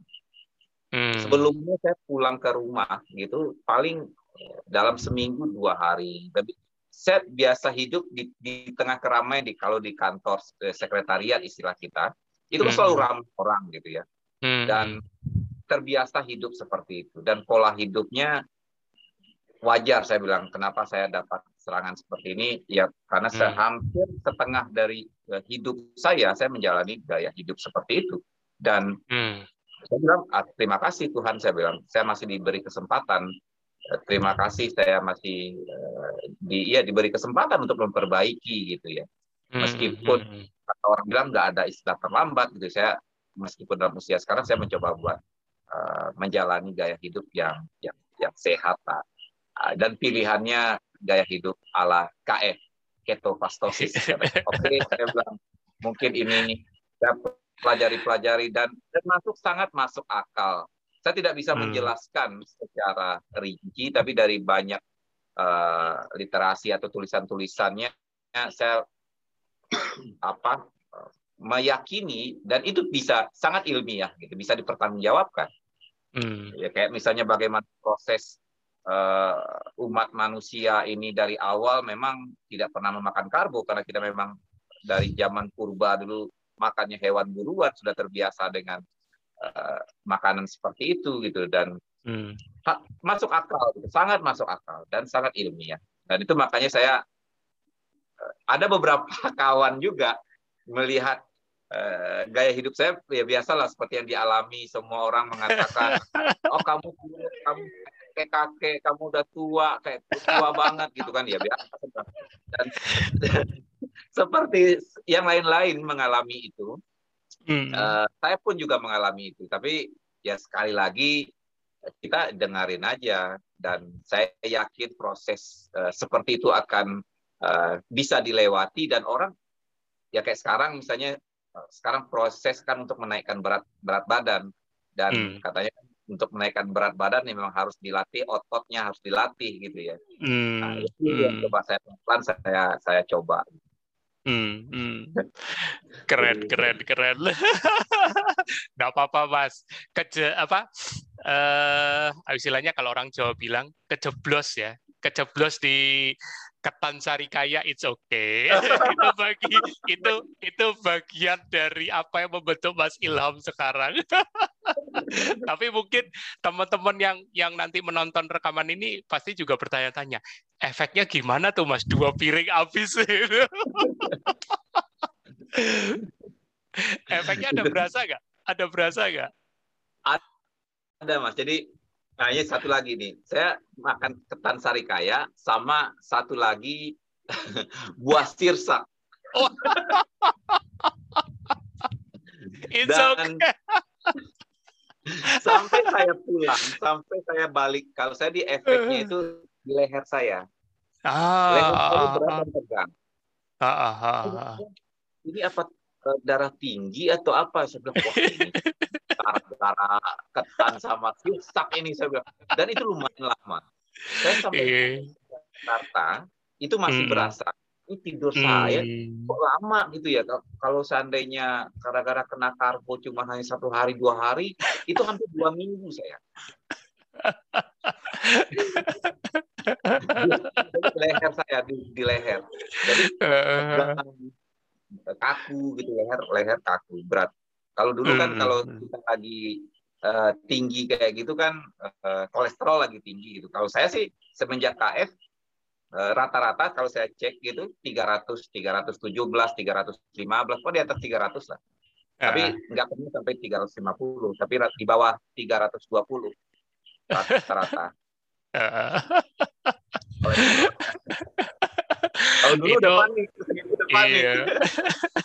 hmm. sebelumnya saya pulang ke rumah gitu paling eh, dalam seminggu dua hari tapi saya biasa hidup di, di tengah keramaian di kalau di kantor eh, sekretariat istilah kita itu kan selalu ramai orang gitu ya hmm. dan terbiasa hidup seperti itu dan pola hidupnya wajar saya bilang kenapa saya dapat serangan seperti ini ya karena hmm. saya hampir setengah dari uh, hidup saya saya menjalani gaya hidup seperti itu dan hmm. saya bilang ah, terima kasih Tuhan saya bilang saya masih diberi kesempatan eh, terima kasih saya masih uh, di ya diberi kesempatan untuk memperbaiki gitu ya hmm, meskipun hmm. hmm. orang bilang nggak ada istilah terlambat gitu saya meskipun dalam usia sekarang saya mencoba buat uh, menjalani gaya hidup yang yang yang sehat lah. Uh, dan pilihannya gaya hidup ala KF ketofastosis. Oke, saya bilang mungkin ini saya pelajari-pelajari dan dan masuk sangat masuk akal. Saya tidak bisa hmm. menjelaskan secara rinci, tapi dari banyak uh, literasi atau tulisan-tulisannya saya apa meyakini dan itu bisa sangat ilmiah gitu bisa dipertanggungjawabkan hmm. ya kayak misalnya bagaimana proses uh, umat manusia ini dari awal memang tidak pernah memakan karbo karena kita memang dari zaman purba dulu makannya hewan buruan sudah terbiasa dengan uh, makanan seperti itu gitu dan hmm. masuk akal gitu. sangat masuk akal dan sangat ilmiah dan itu makanya saya uh, ada beberapa kawan juga melihat uh, gaya hidup saya ya biasalah seperti yang dialami semua orang mengatakan oh kamu kamu kayak kakek kamu udah tua kayak tua banget gitu kan ya biasa. Dan, dan seperti yang lain-lain mengalami itu hmm. uh, saya pun juga mengalami itu. Tapi ya sekali lagi kita dengarin aja. Dan saya yakin proses uh, seperti itu akan uh, bisa dilewati. Dan orang ya kayak sekarang misalnya sekarang proses kan untuk menaikkan berat berat badan dan hmm. katanya untuk menaikkan berat badan ini memang harus dilatih ototnya harus dilatih gitu ya. Hmm. Nah, itu hmm. yang coba saya pelan saya saya coba. Hmm, hmm. Keren, keren, keren. Nggak apa-apa, Mas. Keje apa? Eh, uh, istilahnya kalau orang Jawa bilang kejeblos ya, kejeblos di ketan sari kaya it's okay. Itu bagi itu itu bagian dari apa yang membentuk Mas Ilham sekarang. Tapi mungkin teman-teman yang yang nanti menonton rekaman ini pasti juga bertanya-tanya efeknya gimana tuh Mas? Dua piring habis. Efeknya ada berasa nggak? Ada berasa nggak? Ada Mas. Jadi Nah ini satu lagi nih, saya makan ketan sarikaya sama satu lagi buah sirsak. Oh. It's Dan okay. sampai saya pulang, sampai saya balik, kalau saya di efeknya itu di leher saya. Ah, leher saya berat tegang. Ah, ah, ah, ah. Ini apa eh, darah tinggi atau apa? Saya bilang, wah ini darah ketan sama sirsak ini saya bilang. Dan itu lumayan lama. Saya sampai yeah. Jakarta itu masih hmm. berasa ini tidur hmm. saya kok lama gitu ya kalau seandainya gara-gara kena karbo cuma hanya satu hari dua hari itu hampir dua minggu saya di leher saya di, di leher jadi kaku gitu leher leher kaku berat kalau dulu kan hmm. kalau kita lagi uh, tinggi kayak gitu kan uh, kolesterol lagi tinggi gitu kalau saya sih semenjak KF Eh, rata-rata kalau saya cek gitu 300, 317, 315, kok di atas 300 lah. Uh. Tapi nggak pernah sampai 350, tapi di bawah 320 rata-rata. Uh. Kalau dulu itu, udah panik, udah panik. Iya.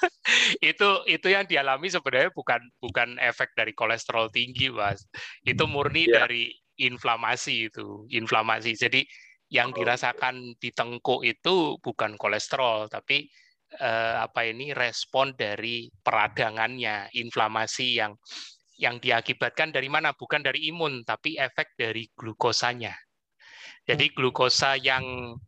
itu itu yang dialami sebenarnya bukan bukan efek dari kolesterol tinggi, Mas. Itu murni yeah. dari inflamasi itu, inflamasi. Jadi yang dirasakan di tengkuk itu bukan kolesterol tapi eh, apa ini respon dari peradangannya inflamasi yang yang diakibatkan dari mana bukan dari imun tapi efek dari glukosanya jadi hmm. glukosa yang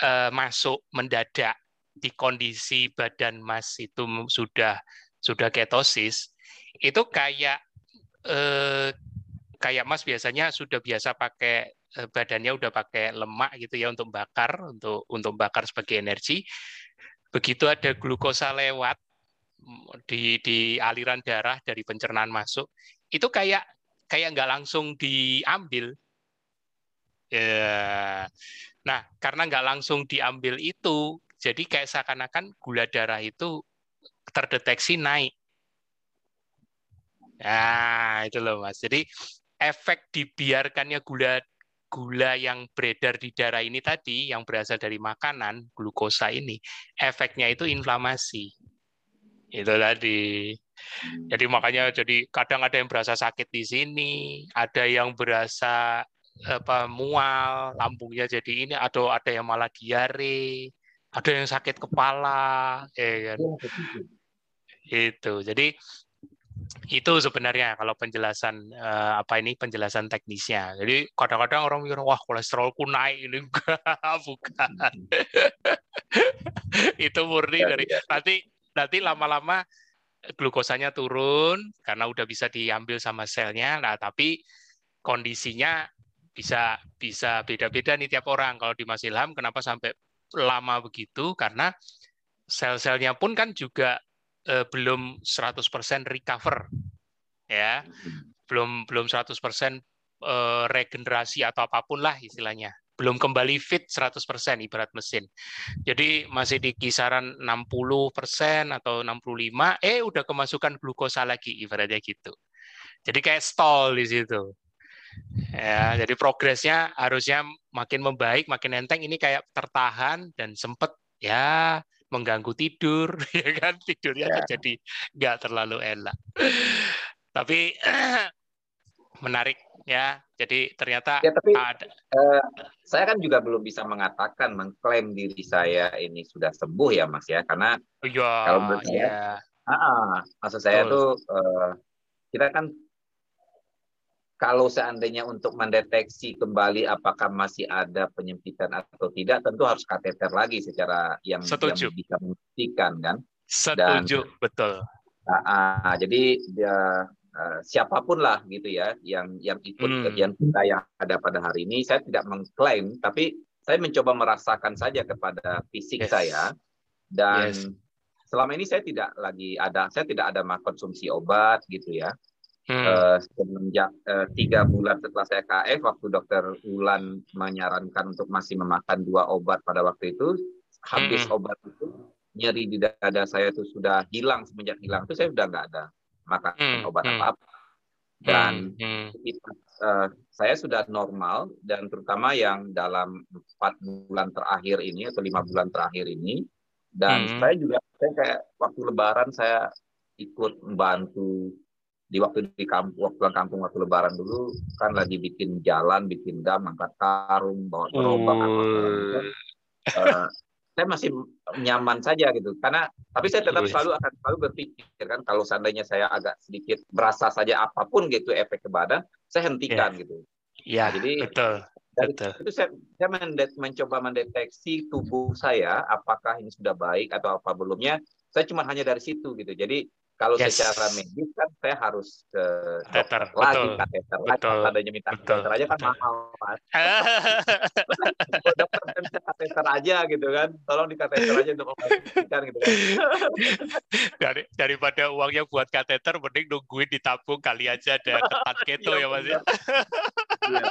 eh, masuk mendadak di kondisi badan mas itu sudah sudah ketosis itu kayak eh, kayak mas biasanya sudah biasa pakai Eh, badannya udah pakai lemak gitu ya untuk bakar untuk untuk bakar sebagai energi. Begitu ada glukosa lewat mm, di di aliran darah dari pencernaan masuk itu kayak kayak nggak langsung diambil. Ya nah karena nggak langsung diambil itu jadi kayak seakan-akan gula darah itu terdeteksi naik Nah, itu loh Mas. Jadi efek dibiarkannya gula gula yang beredar di darah ini tadi, yang berasal dari makanan, glukosa ini, efeknya itu inflamasi. Itu tadi. Jadi makanya jadi kadang ada yang berasa sakit di sini, ada yang berasa apa mual, lambungnya jadi ini, atau ada yang malah diare, ada yang sakit kepala, ya kan. Itu. Jadi itu sebenarnya kalau penjelasan uh, apa ini penjelasan teknisnya. Jadi kadang-kadang orang mikir wah kolesterolku naik ini bukan. itu murni ya, dari ya. nanti nanti lama-lama glukosanya turun karena udah bisa diambil sama selnya. Nah, tapi kondisinya bisa bisa beda-beda nih tiap orang. Kalau di Mas Ilham kenapa sampai lama begitu? Karena sel-selnya pun kan juga eh, belum 100% recover ya belum belum 100% eh, regenerasi atau apa pun lah istilahnya belum kembali fit 100% ibarat mesin. Jadi masih di kisaran 60% atau 65 eh udah kemasukan glukosa lagi ibaratnya gitu. Jadi kayak stall di situ. Ya, jadi progresnya harusnya makin membaik, makin enteng ini kayak tertahan dan sempet ya mengganggu tidur, ya kan tidurnya ya. jadi nggak terlalu enak. Tapi menarik ya. Jadi ternyata ya, tapi, ada. Uh, saya kan juga belum bisa mengatakan mengklaim diri saya ini sudah sembuh ya Mas ya, karena ya, kalau menurut saya, ya. uh, maksud saya tuh uh, kita kan kalau seandainya untuk mendeteksi kembali apakah masih ada penyempitan atau tidak, tentu harus kateter lagi secara yang, Setuju. yang bisa membuktikan kan. Setuju, Dan, betul. Uh, uh, jadi ya, uh, siapa pun lah gitu ya yang yang ikut hmm. kajian kita yang ada pada hari ini, saya tidak mengklaim, tapi saya mencoba merasakan saja kepada fisik yes. saya dan yes. selama ini saya tidak lagi ada, saya tidak ada konsumsi obat gitu ya Hmm. Uh, semenjak uh, tiga bulan setelah saya KF, waktu dokter Ulan menyarankan untuk masih memakan dua obat pada waktu itu, habis hmm. obat itu nyeri di dada saya itu sudah hilang semenjak hilang itu saya sudah nggak ada makan hmm. obat hmm. apa apa. dan hmm. uh, saya sudah normal dan terutama yang dalam empat bulan terakhir ini atau lima bulan terakhir ini dan hmm. saya juga saya kayak waktu Lebaran saya ikut membantu di waktu di kampung waktu pulang kampung waktu Lebaran dulu kan lagi bikin jalan bikin dam angkat karung bawa gerobak oh. uh, saya masih nyaman saja gitu karena tapi saya tetap selalu akan selalu berpikir kan kalau seandainya saya agak sedikit berasa saja apa pun gitu efek ke badan saya hentikan yeah. gitu ya nah, jadi betul dari betul. itu saya, saya mendet, mencoba mendeteksi tubuh saya apakah ini sudah baik atau apa belumnya saya cuma hanya dari situ gitu jadi kalau yes. secara medis kan saya harus ke dokter lagi betul. kateter lagi adanya minta betul. kateter aja kan betul. mahal mas. dokter kateter aja gitu kan, tolong di kateter aja untuk operasikan gitu kan. Dari, daripada uangnya buat kateter, mending nungguin ditabung kali aja ada ketat keto ya mas ya. Iya.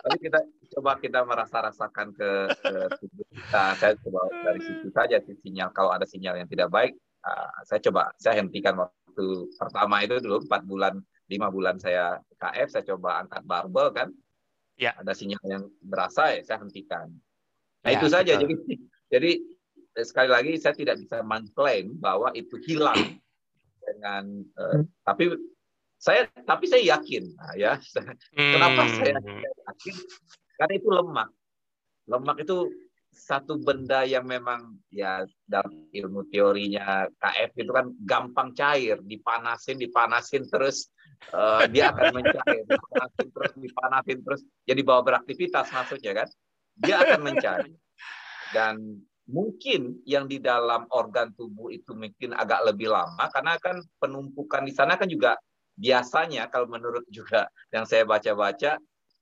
Tapi kita coba kita merasa rasakan ke, ke tubuh kita. Saya coba dari situ saja sinyal kalau ada sinyal yang tidak baik uh, saya coba saya hentikan waktu pertama itu dulu empat bulan lima bulan saya KF saya coba angkat barbel kan. Ya. Ada sinyal yang berasa ya saya hentikan. Nah ya, itu saja betul. jadi jadi eh, sekali lagi saya tidak bisa mengklaim bahwa itu hilang dengan uh, tapi saya tapi saya yakin nah, ya. Hmm. kenapa saya yakin? Karena itu lemak. Lemak itu satu benda yang memang ya dalam ilmu teorinya KF itu kan gampang cair, dipanasin, dipanasin terus uh, dia akan mencair, dipanasin terus, dipanasin terus, jadi bawa beraktivitas maksudnya kan, dia akan mencair. Dan mungkin yang di dalam organ tubuh itu mungkin agak lebih lama karena kan penumpukan di sana kan juga biasanya kalau menurut juga yang saya baca-baca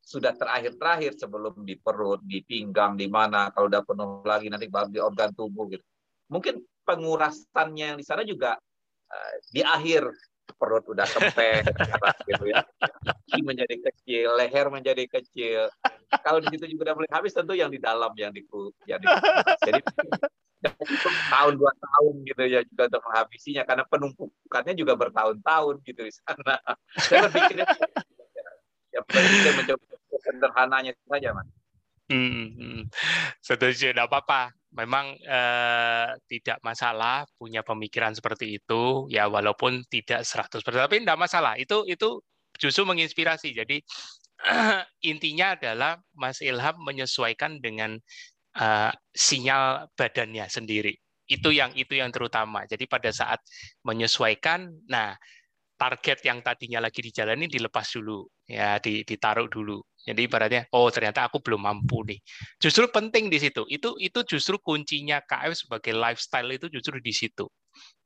sudah terakhir-terakhir sebelum di perut, di pinggang, di mana kalau udah penuh lagi nanti baru di organ tubuh gitu. Mungkin pengurasannya yang di sana juga uh, di akhir perut udah kempes gitu ya. Kaki menjadi kecil, leher menjadi kecil. Kalau di situ juga udah mulai habis tentu yang di dalam yang di yang di jadi tahun dua tahun gitu ya juga untuk menghabisinya karena penumpukannya juga bertahun-tahun gitu di sana. Saya berpikir ya kita mencoba sederhananya saja mas. Hmm, hmm. setuju, tidak apa-apa. Memang eh, tidak masalah punya pemikiran seperti itu, ya walaupun tidak 100%, tapi tidak masalah. Itu itu justru menginspirasi. Jadi intinya adalah Mas Ilham menyesuaikan dengan uh, sinyal badannya sendiri. Itu yang itu yang terutama. Jadi pada saat menyesuaikan, nah target yang tadinya lagi dijalani dilepas dulu, ya ditaruh dulu. Jadi ibaratnya, oh ternyata aku belum mampu nih. Justru penting di situ. Itu itu justru kuncinya KF sebagai lifestyle itu justru di situ.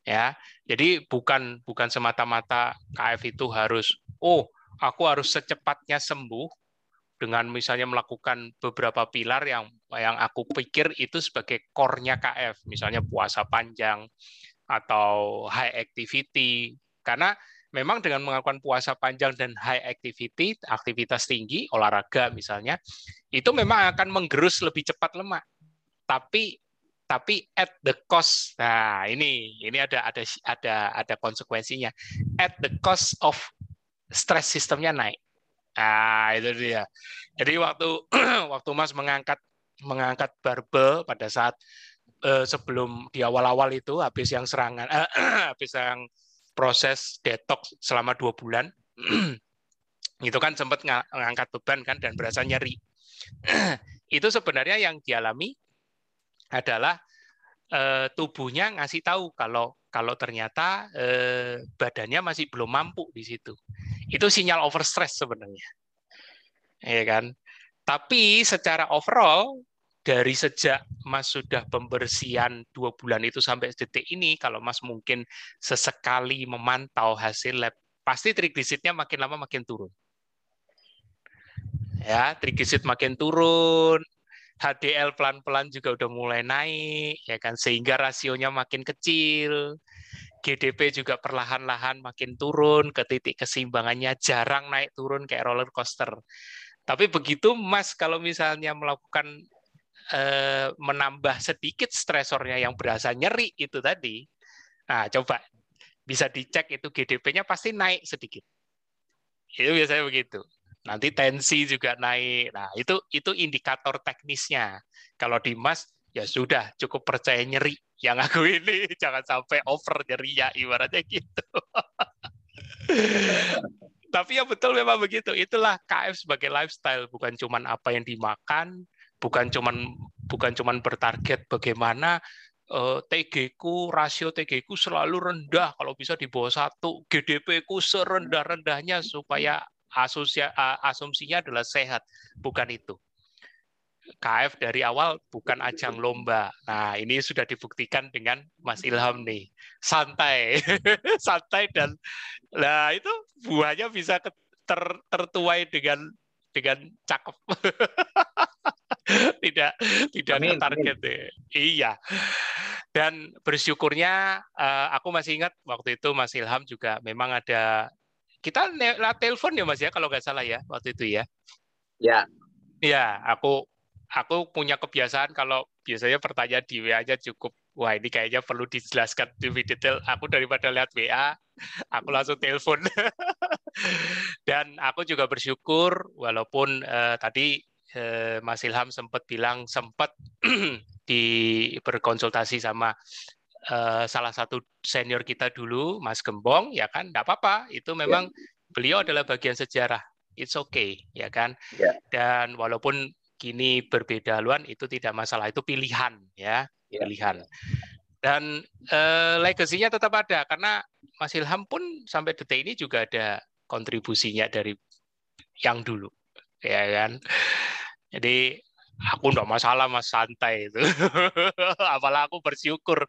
Ya, jadi bukan bukan semata-mata KF itu harus, oh aku harus secepatnya sembuh dengan misalnya melakukan beberapa pilar yang yang aku pikir itu sebagai core-nya KF, misalnya puasa panjang atau high activity. Karena memang dengan melakukan puasa panjang dan high activity, aktivitas tinggi, olahraga misalnya, itu memang akan menggerus lebih cepat lemak. Tapi tapi at the cost. Nah, ini ini ada ada ada ada konsekuensinya. At the cost of stress sistemnya naik. Nah, itu dia. Jadi waktu waktu Mas mengangkat mengangkat barbel pada saat eh, sebelum di awal-awal itu habis yang serangan eh, habis yang proses detox selama dua bulan. Itu kan sempat ngangkat beban kan dan berasa nyeri. Itu sebenarnya yang dialami adalah eh, tubuhnya ngasih tahu kalau kalau ternyata eh, badannya masih belum mampu di situ. Itu sinyal overstress sebenarnya. Ya kan? Tapi secara overall dari sejak Mas sudah pembersihan dua bulan itu sampai detik ini, kalau Mas mungkin sesekali memantau hasil lab, pasti trigliseridnya makin lama makin turun. Ya, trigliserid makin turun, HDL pelan-pelan juga udah mulai naik, ya kan, sehingga rasionya makin kecil. GDP juga perlahan-lahan makin turun ke titik keseimbangannya jarang naik turun kayak roller coaster. Tapi begitu Mas kalau misalnya melakukan eh, menambah sedikit stresornya yang berasa nyeri itu tadi, nah coba bisa dicek itu GDP-nya pasti naik sedikit. Itu biasanya begitu. Nanti tensi juga naik. Nah, itu itu indikator teknisnya. Kalau di Mas ya sudah cukup percaya nyeri yang aku ini jangan sampai over nyeri ya ibaratnya gitu. Tapi ya betul memang begitu. Itulah KF sebagai lifestyle, bukan cuman apa yang dimakan, bukan cuman bukan cuman bertarget bagaimana uh, eh, TG-ku, rasio TG-ku selalu rendah kalau bisa di bawah satu, GDP-ku serendah-rendahnya supaya asosia, asumsinya adalah sehat, bukan itu. KF dari awal bukan ajang lomba. Nah, ini sudah dibuktikan dengan Mas Ilham nih. Santai. Santai dan nah itu buahnya bisa ter, tertuai dengan dengan cakep. tidak tidak amin, target amin. Iya. Dan bersyukurnya uh, aku masih ingat waktu itu Mas Ilham juga memang ada kita lewat telepon ya Mas ya kalau nggak salah ya waktu itu ya. Ya. Ya, aku aku punya kebiasaan kalau biasanya pertanyaan di WA aja cukup wah ini kayaknya perlu dijelaskan lebih detail. Aku daripada lihat WA, aku langsung telepon. Dan aku juga bersyukur walaupun uh, tadi uh, Mas Ilham sempat bilang sempat di berkonsultasi sama uh, salah satu senior kita dulu, Mas Gembong, ya kan, tidak apa-apa. Itu memang yeah. beliau adalah bagian sejarah. It's okay, ya kan. Yeah. Dan walaupun kini berbeda haluan itu tidak masalah itu pilihan ya, ya. pilihan dan eh, legasinya tetap ada karena Mas Ilham pun sampai detik ini juga ada kontribusinya dari yang dulu ya kan jadi aku enggak masalah mas santai itu. Apalah aku bersyukur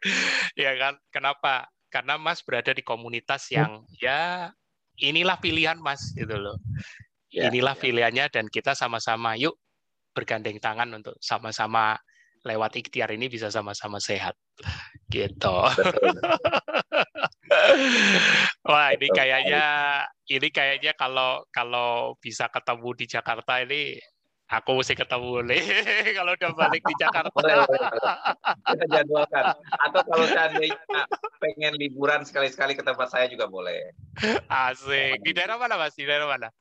ya kan? Kenapa? Karena mas berada di komunitas yang ya inilah pilihan mas gitu loh. Ya, inilah ya. pilihannya dan kita sama-sama yuk bergandeng tangan untuk sama-sama lewat ikhtiar ini bisa sama-sama sehat. Gitu. Wah ini kayaknya ini kayaknya kalau kalau bisa ketemu di Jakarta ini Aku mesti ketemu kalau udah balik di Jakarta. boleh, boleh, Kita jadwalkan. Atau kalau seandainya pengen liburan sekali-sekali ke tempat saya juga boleh. Asik. Di daerah mana Mas? Di daerah mana?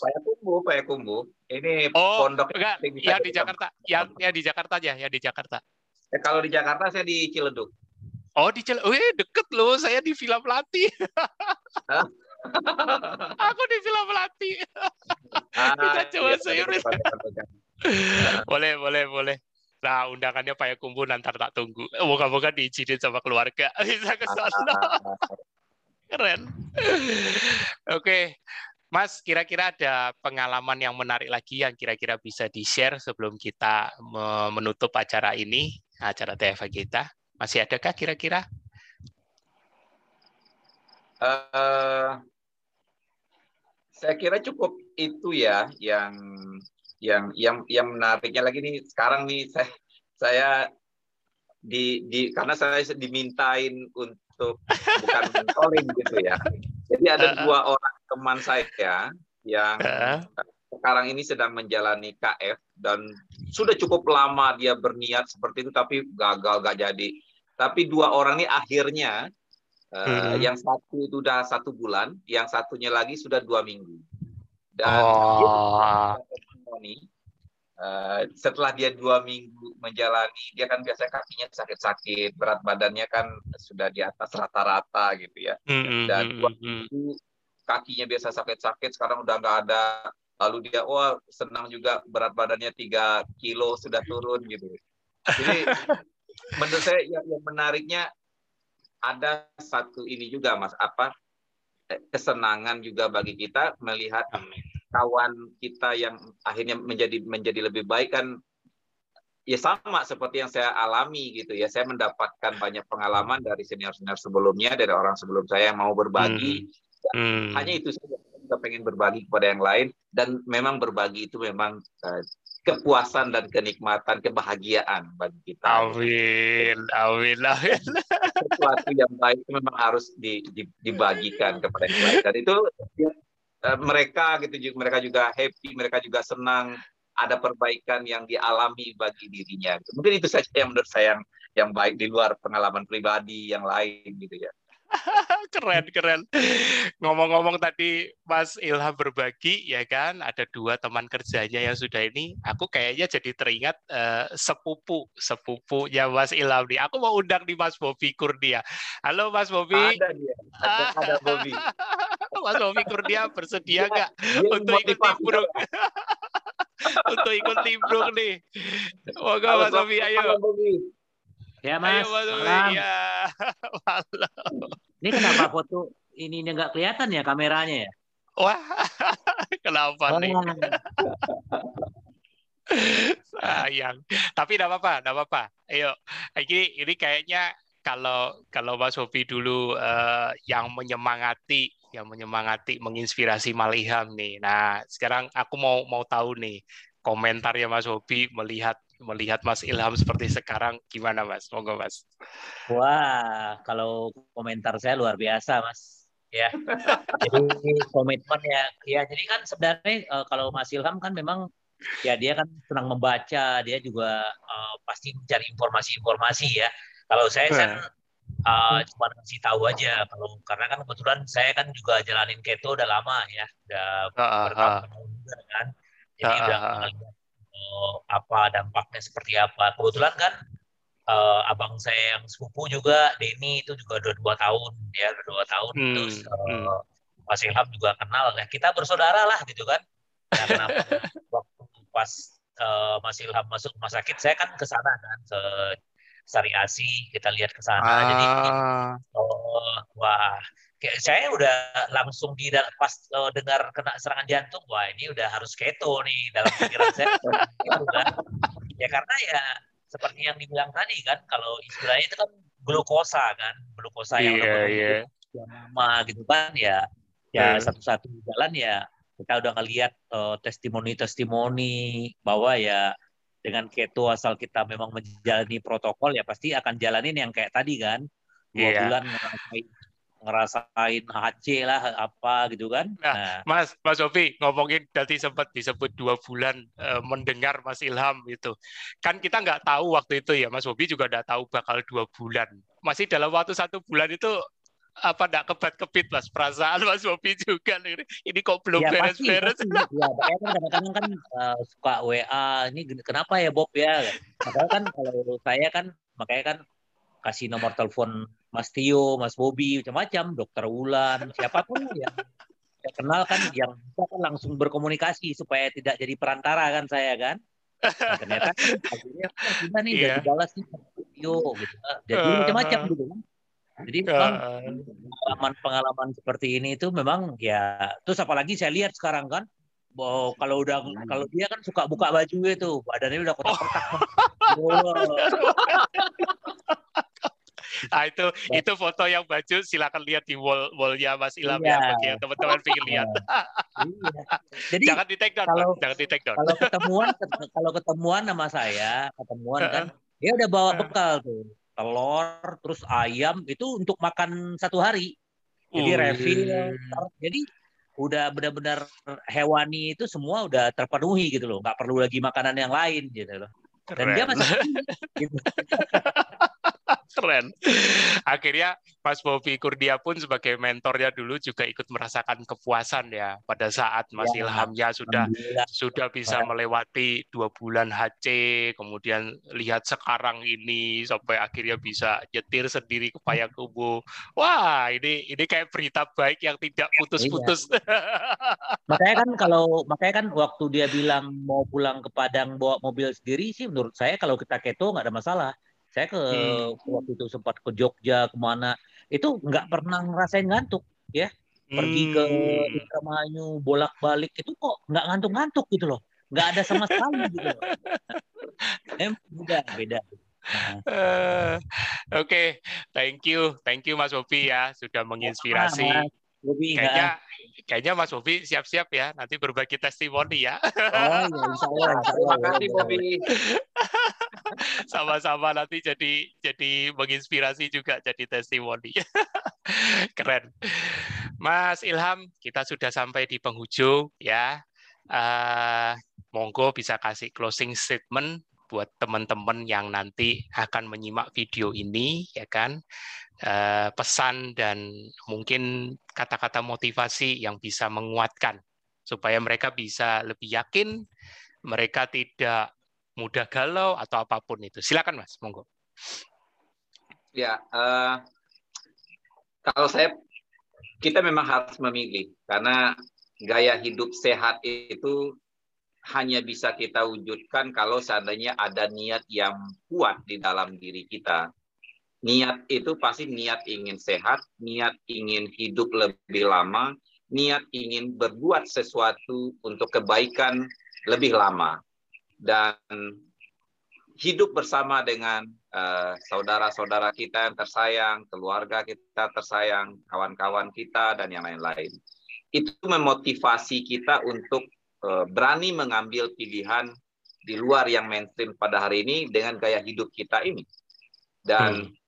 Payakumbu, Payakumbu. Ini oh, pondok enggak, ya di Jakarta. Yang ya di Jakarta aja, ya di Jakarta. Ya, kalau di Jakarta saya di Ciledug. Oh di Ciledug, Wih, deket loh. Saya di Villa Melati. Aku di Villa Melati. Ah, Kita coba iya, serius. boleh, boleh, boleh. Nah, undangannya Pak Yakumbu nanti tak tunggu. Moga-moga diizinin sama keluarga. Bisa ke sana. Keren. Oke. Mas, kira-kira ada pengalaman yang menarik lagi yang kira-kira bisa di-share sebelum kita menutup acara ini, acara TFA kita? Masih adakah kira-kira? Uh, saya kira cukup itu ya yang yang yang yang menariknya lagi nih sekarang nih saya saya di di karena saya dimintain untuk bukan mentoring gitu ya. Jadi ada uh, dua orang teman saya yang uh, sekarang ini sedang menjalani KF dan sudah cukup lama dia berniat seperti itu tapi gagal gak jadi. Tapi dua orang ini akhirnya Uh, Yang satu itu sudah satu bulan, yang satunya lagi sudah dua minggu. Dan oh. dia, uh, setelah dia dua minggu menjalani, dia kan biasanya kakinya sakit-sakit, berat badannya kan sudah di atas rata-rata gitu ya. Mm-hmm. Dan dua minggu kakinya biasa sakit-sakit, sekarang udah nggak ada. Lalu dia, wah senang juga berat badannya tiga kilo sudah turun gitu. Jadi menurut saya yang, yang menariknya ada satu ini juga Mas apa eh, kesenangan juga bagi kita melihat Amin. kawan kita yang akhirnya menjadi menjadi lebih baik kan ya sama seperti yang saya alami gitu ya saya mendapatkan banyak pengalaman dari senior senior sebelumnya dari orang sebelum saya yang mau berbagi hmm. Hmm. hanya itu saja kita pengen berbagi kepada yang lain dan memang berbagi itu memang uh, kepuasan dan kenikmatan, kebahagiaan bagi kita. Amin, amin, amin. Sesuatu yang baik memang harus di, di, dibagikan kepada yang lain. Dan itu ya, mereka gitu, mereka juga happy, mereka juga senang ada perbaikan yang dialami bagi dirinya. Mungkin itu saja yang menurut saya yang, yang baik di luar pengalaman pribadi yang lain gitu ya. keren keren. Ngomong-ngomong tadi Mas Ilham berbagi ya kan ada dua teman kerjanya yang sudah ini aku kayaknya jadi teringat uh, sepupu sepupunya Mas Ilham nih. Aku mau undang di Mas Bobi Kurnia. Halo Mas Bobi. Ada dia ada, ada Bobi. Mas Bobi Kurnia bersedia nggak untuk ikut timbrung untuk ikut timbrung nih. Moga Mas Bobi ayo Ya Mas. Ayo, Mas Malam. Ya, malam. Ini kenapa foto ininya nggak kelihatan ya kameranya ya? Wah, kenapa nih? Sayang. Tapi tidak apa-apa, tidak apa-apa. Ayo, ini ini kayaknya kalau kalau Mas Hobi dulu uh, yang menyemangati, yang menyemangati, menginspirasi Maliham nih. Nah, sekarang aku mau mau tahu nih komentar ya Mas Hobi melihat melihat Mas Ilham seperti sekarang gimana Mas? Monggo Mas. Wah, kalau komentar saya luar biasa Mas. Ya, jadi komitmen ya, ya jadi kan sebenarnya uh, kalau Mas Ilham kan memang ya dia kan senang membaca, dia juga uh, pasti mencari informasi-informasi ya. Kalau saya kan uh, cuma kasih tahu aja kalau karena kan kebetulan saya kan juga jalanin keto udah lama ya, udah uh, uh, bertahun-tahun juga kan. Jadi uh, udah uh, uh, apa dampaknya seperti apa. Kebetulan kan uh, abang saya yang sepupu juga Denny itu juga udah dua tahun ya udah dua tahun hmm. terus uh, hmm. Mas Ilham juga kenal ya kita bersaudara lah gitu kan. Kenapa waktu pas uh, Mas Ilham masuk rumah sakit saya kan ke sana kan ke Sari Asi kita lihat ke sana ah. jadi oh wah kayak saya udah langsung di pas uh, dengar kena serangan jantung wah ini udah harus keto nih dalam pikiran saya gitu kan. ya karena ya seperti yang dibilang tadi kan kalau istilahnya itu kan glukosa kan glukosa yang yeah, yeah. yang lama gitu kan ya ya yeah. satu-satu jalan ya kita udah ngelihat uh, testimoni-testimoni bahwa ya dengan keto asal kita memang menjalani protokol ya pasti akan jalanin yang kayak tadi kan dua yeah. bulan ngerasain ngerasain HC lah apa gitu kan. Nah, nah. Mas Mas Sofi ngomongin tadi sempat disebut dua bulan e, mendengar Mas Ilham itu. Kan kita nggak tahu waktu itu ya Mas Sofi juga nggak tahu bakal dua bulan. Masih dalam waktu satu bulan itu apa enggak kebat kebit mas perasaan mas Bobi juga ini, ini kok belum ya, beres-beres ya, ya kan kadang-kadang kan uh, suka WA ini kenapa ya Bob ya makanya kan kalau saya kan makanya kan kasih nomor telepon Mas Tio, Mas Bobi, macam-macam, Dokter Wulan, siapa pun yang saya kenal kan yang bisa kan langsung berkomunikasi supaya tidak jadi perantara kan saya kan. Nah, ternyata akhirnya kita nih yeah. jadi balas nih Tio gitu. Jadi uh, macam-macam gitu kan. Jadi memang pengalaman-pengalaman seperti ini itu memang ya terus apalagi saya lihat sekarang kan Oh, kalau udah kalau dia kan suka buka baju itu, badannya udah kotak-kotak. Oh. Nah, itu itu foto yang baju silakan lihat di wall wallnya Mas Ilham ya, iya. ya bagi yang teman-teman ingin lihat. iya. Jadi jangan di take down, kalau, jangan di take down. Kalau ketemuan kalau ketemuan sama saya, ketemuan kan dia udah bawa bekal tuh. Telur, terus ayam itu untuk makan satu hari. Jadi refill. Jadi udah benar-benar hewani itu semua udah terpenuhi gitu loh, nggak perlu lagi makanan yang lain gitu loh. Dan Keren. dia masih gitu. Keren. Akhirnya Mas Bobi Kurdia pun sebagai mentornya dulu juga ikut merasakan kepuasan ya pada saat Mas ya, Ilhamnya sudah sudah bisa melewati dua bulan HC, kemudian lihat sekarang ini sampai akhirnya bisa nyetir sendiri ke Payakumbuh. Wah, ini ini kayak berita baik yang tidak putus-putus. Iya. makanya kan kalau makanya kan waktu dia bilang mau pulang ke Padang bawa mobil sendiri sih menurut saya kalau kita keto nggak ada masalah saya ke hmm. waktu itu sempat ke Jogja ke mana itu nggak pernah ngerasain ngantuk ya. Pergi ke hmm. Indramayu bolak-balik itu kok nggak ngantuk-ngantuk gitu loh. Nggak ada sama sekali gitu loh. Nah, beda beda. Uh, Oke, okay. thank you, thank you Mas Bobi ya sudah menginspirasi. Nah, Bobi, kayaknya kayaknya Mas Bobi siap-siap ya nanti berbagi testimoni ya. Oh iya, insya Allah. Terima kasih Bobi. Sama-sama nanti jadi jadi menginspirasi juga jadi testimoni. Keren. Mas Ilham, kita sudah sampai di penghujung ya. Uh, monggo bisa kasih closing statement buat teman-teman yang nanti akan menyimak video ini, ya kan? Eh, pesan dan mungkin kata-kata motivasi yang bisa menguatkan supaya mereka bisa lebih yakin, mereka tidak mudah galau atau apa pun itu. Silakan Mas, monggo. Ya, uh, kalau saya kita memang harus memilih karena gaya hidup sehat itu hanya bisa kita wujudkan kalau seandainya ada niat yang kuat di dalam diri kita niat itu pasti niat ingin sehat, niat ingin hidup lebih lama, niat ingin berbuat sesuatu untuk kebaikan lebih lama. Dan hidup bersama dengan eh, saudara-saudara kita yang tersayang, keluarga kita tersayang, kawan-kawan kita, dan yang lain-lain. Itu memotivasi kita untuk uh, berani mengambil pilihan di luar yang mainstream pada hari ini dengan gaya hidup kita ini. Dan hmm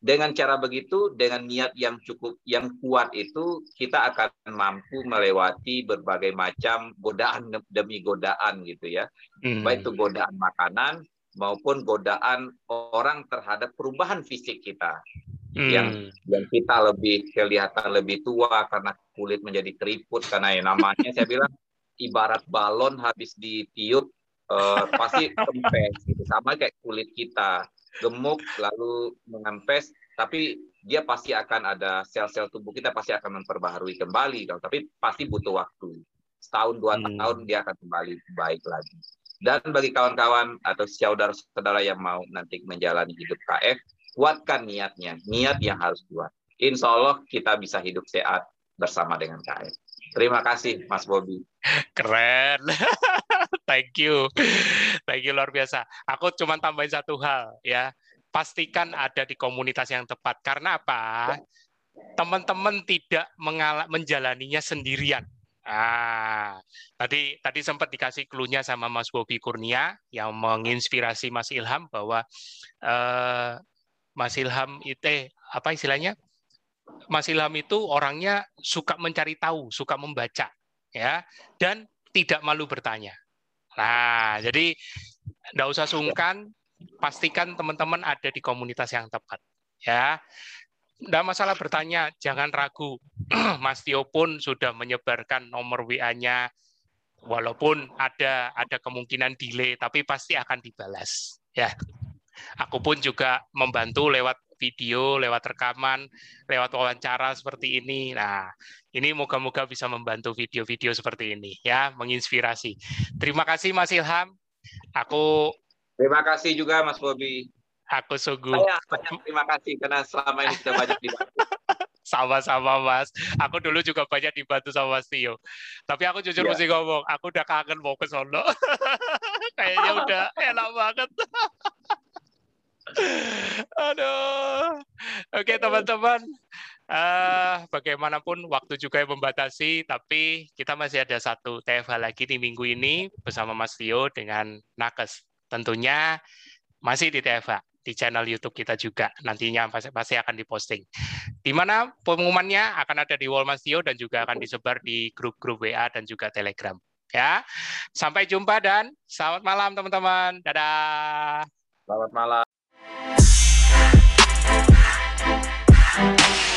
dengan cara begitu, dengan niat yang cukup, yang kuat itu, kita akan mampu melewati berbagai macam godaan demi godaan gitu ya. Hmm. Baik itu godaan makanan maupun godaan orang terhadap perubahan fisik kita. Hmm. Yang yang kita lebih kelihatan lebih tua karena kulit menjadi keriput karena ya namanya saya bilang ibarat balon habis ditiup uh, pasti kempes gitu sama kayak kulit kita gemuk lalu mengempes tapi dia pasti akan ada sel-sel tubuh kita pasti akan memperbaharui kembali dong tapi pasti butuh waktu. Setahun dua hmm. tahun dia akan kembali baik lagi. Dan bagi kawan-kawan atau saudara-saudara yang mau nanti menjalani hidup KF kuatkan niatnya. Niat yang harus kuat. Insya Allah kita bisa hidup sehat bersama dengan KF terima kasih Mas Bobi keren thank you. Thank you luar biasa. Aku cuma tambahin satu hal ya. Pastikan ada di komunitas yang tepat. Karena apa? Teman-teman tidak mengal- menjalaninya sendirian. Ah, tadi tadi sempat dikasih klunya sama Mas Bobi Kurnia yang menginspirasi Mas Ilham bahwa eh, Mas Ilham itu eh, apa istilahnya? Mas Ilham itu orangnya suka mencari tahu, suka membaca, ya, dan tidak malu bertanya. Nah, jadi tidak usah sungkan, pastikan teman-teman ada di komunitas yang tepat. Ya, tidak masalah bertanya, jangan ragu. Mas Tio pun sudah menyebarkan nomor WA-nya, walaupun ada ada kemungkinan delay, tapi pasti akan dibalas. Ya, aku pun juga membantu lewat video, lewat rekaman, lewat wawancara seperti ini. Nah, ini moga-moga bisa membantu video-video seperti ini ya, menginspirasi. Terima kasih Mas Ilham. Aku Terima kasih juga Mas Bobi. Aku sungguh. Saya banyak terima kasih karena selama ini sudah banyak dibantu. Sama-sama Mas. Aku dulu juga banyak dibantu sama Mas Tio. Tapi aku jujur yeah. mesti ngomong, aku udah kangen mau ke Solo. Kayaknya udah enak banget. Aduh. Oke teman-teman. Uh, bagaimanapun waktu juga yang membatasi, tapi kita masih ada satu TFH lagi di minggu ini bersama Mas Tio dengan Nakes. Tentunya masih di TFH di channel YouTube kita juga nantinya pasti, pasti akan diposting. Di mana pengumumannya akan ada di Wall Mas Tio dan juga akan disebar di grup-grup WA dan juga Telegram. Ya, sampai jumpa dan selamat malam teman-teman. Dadah. Selamat malam. Thank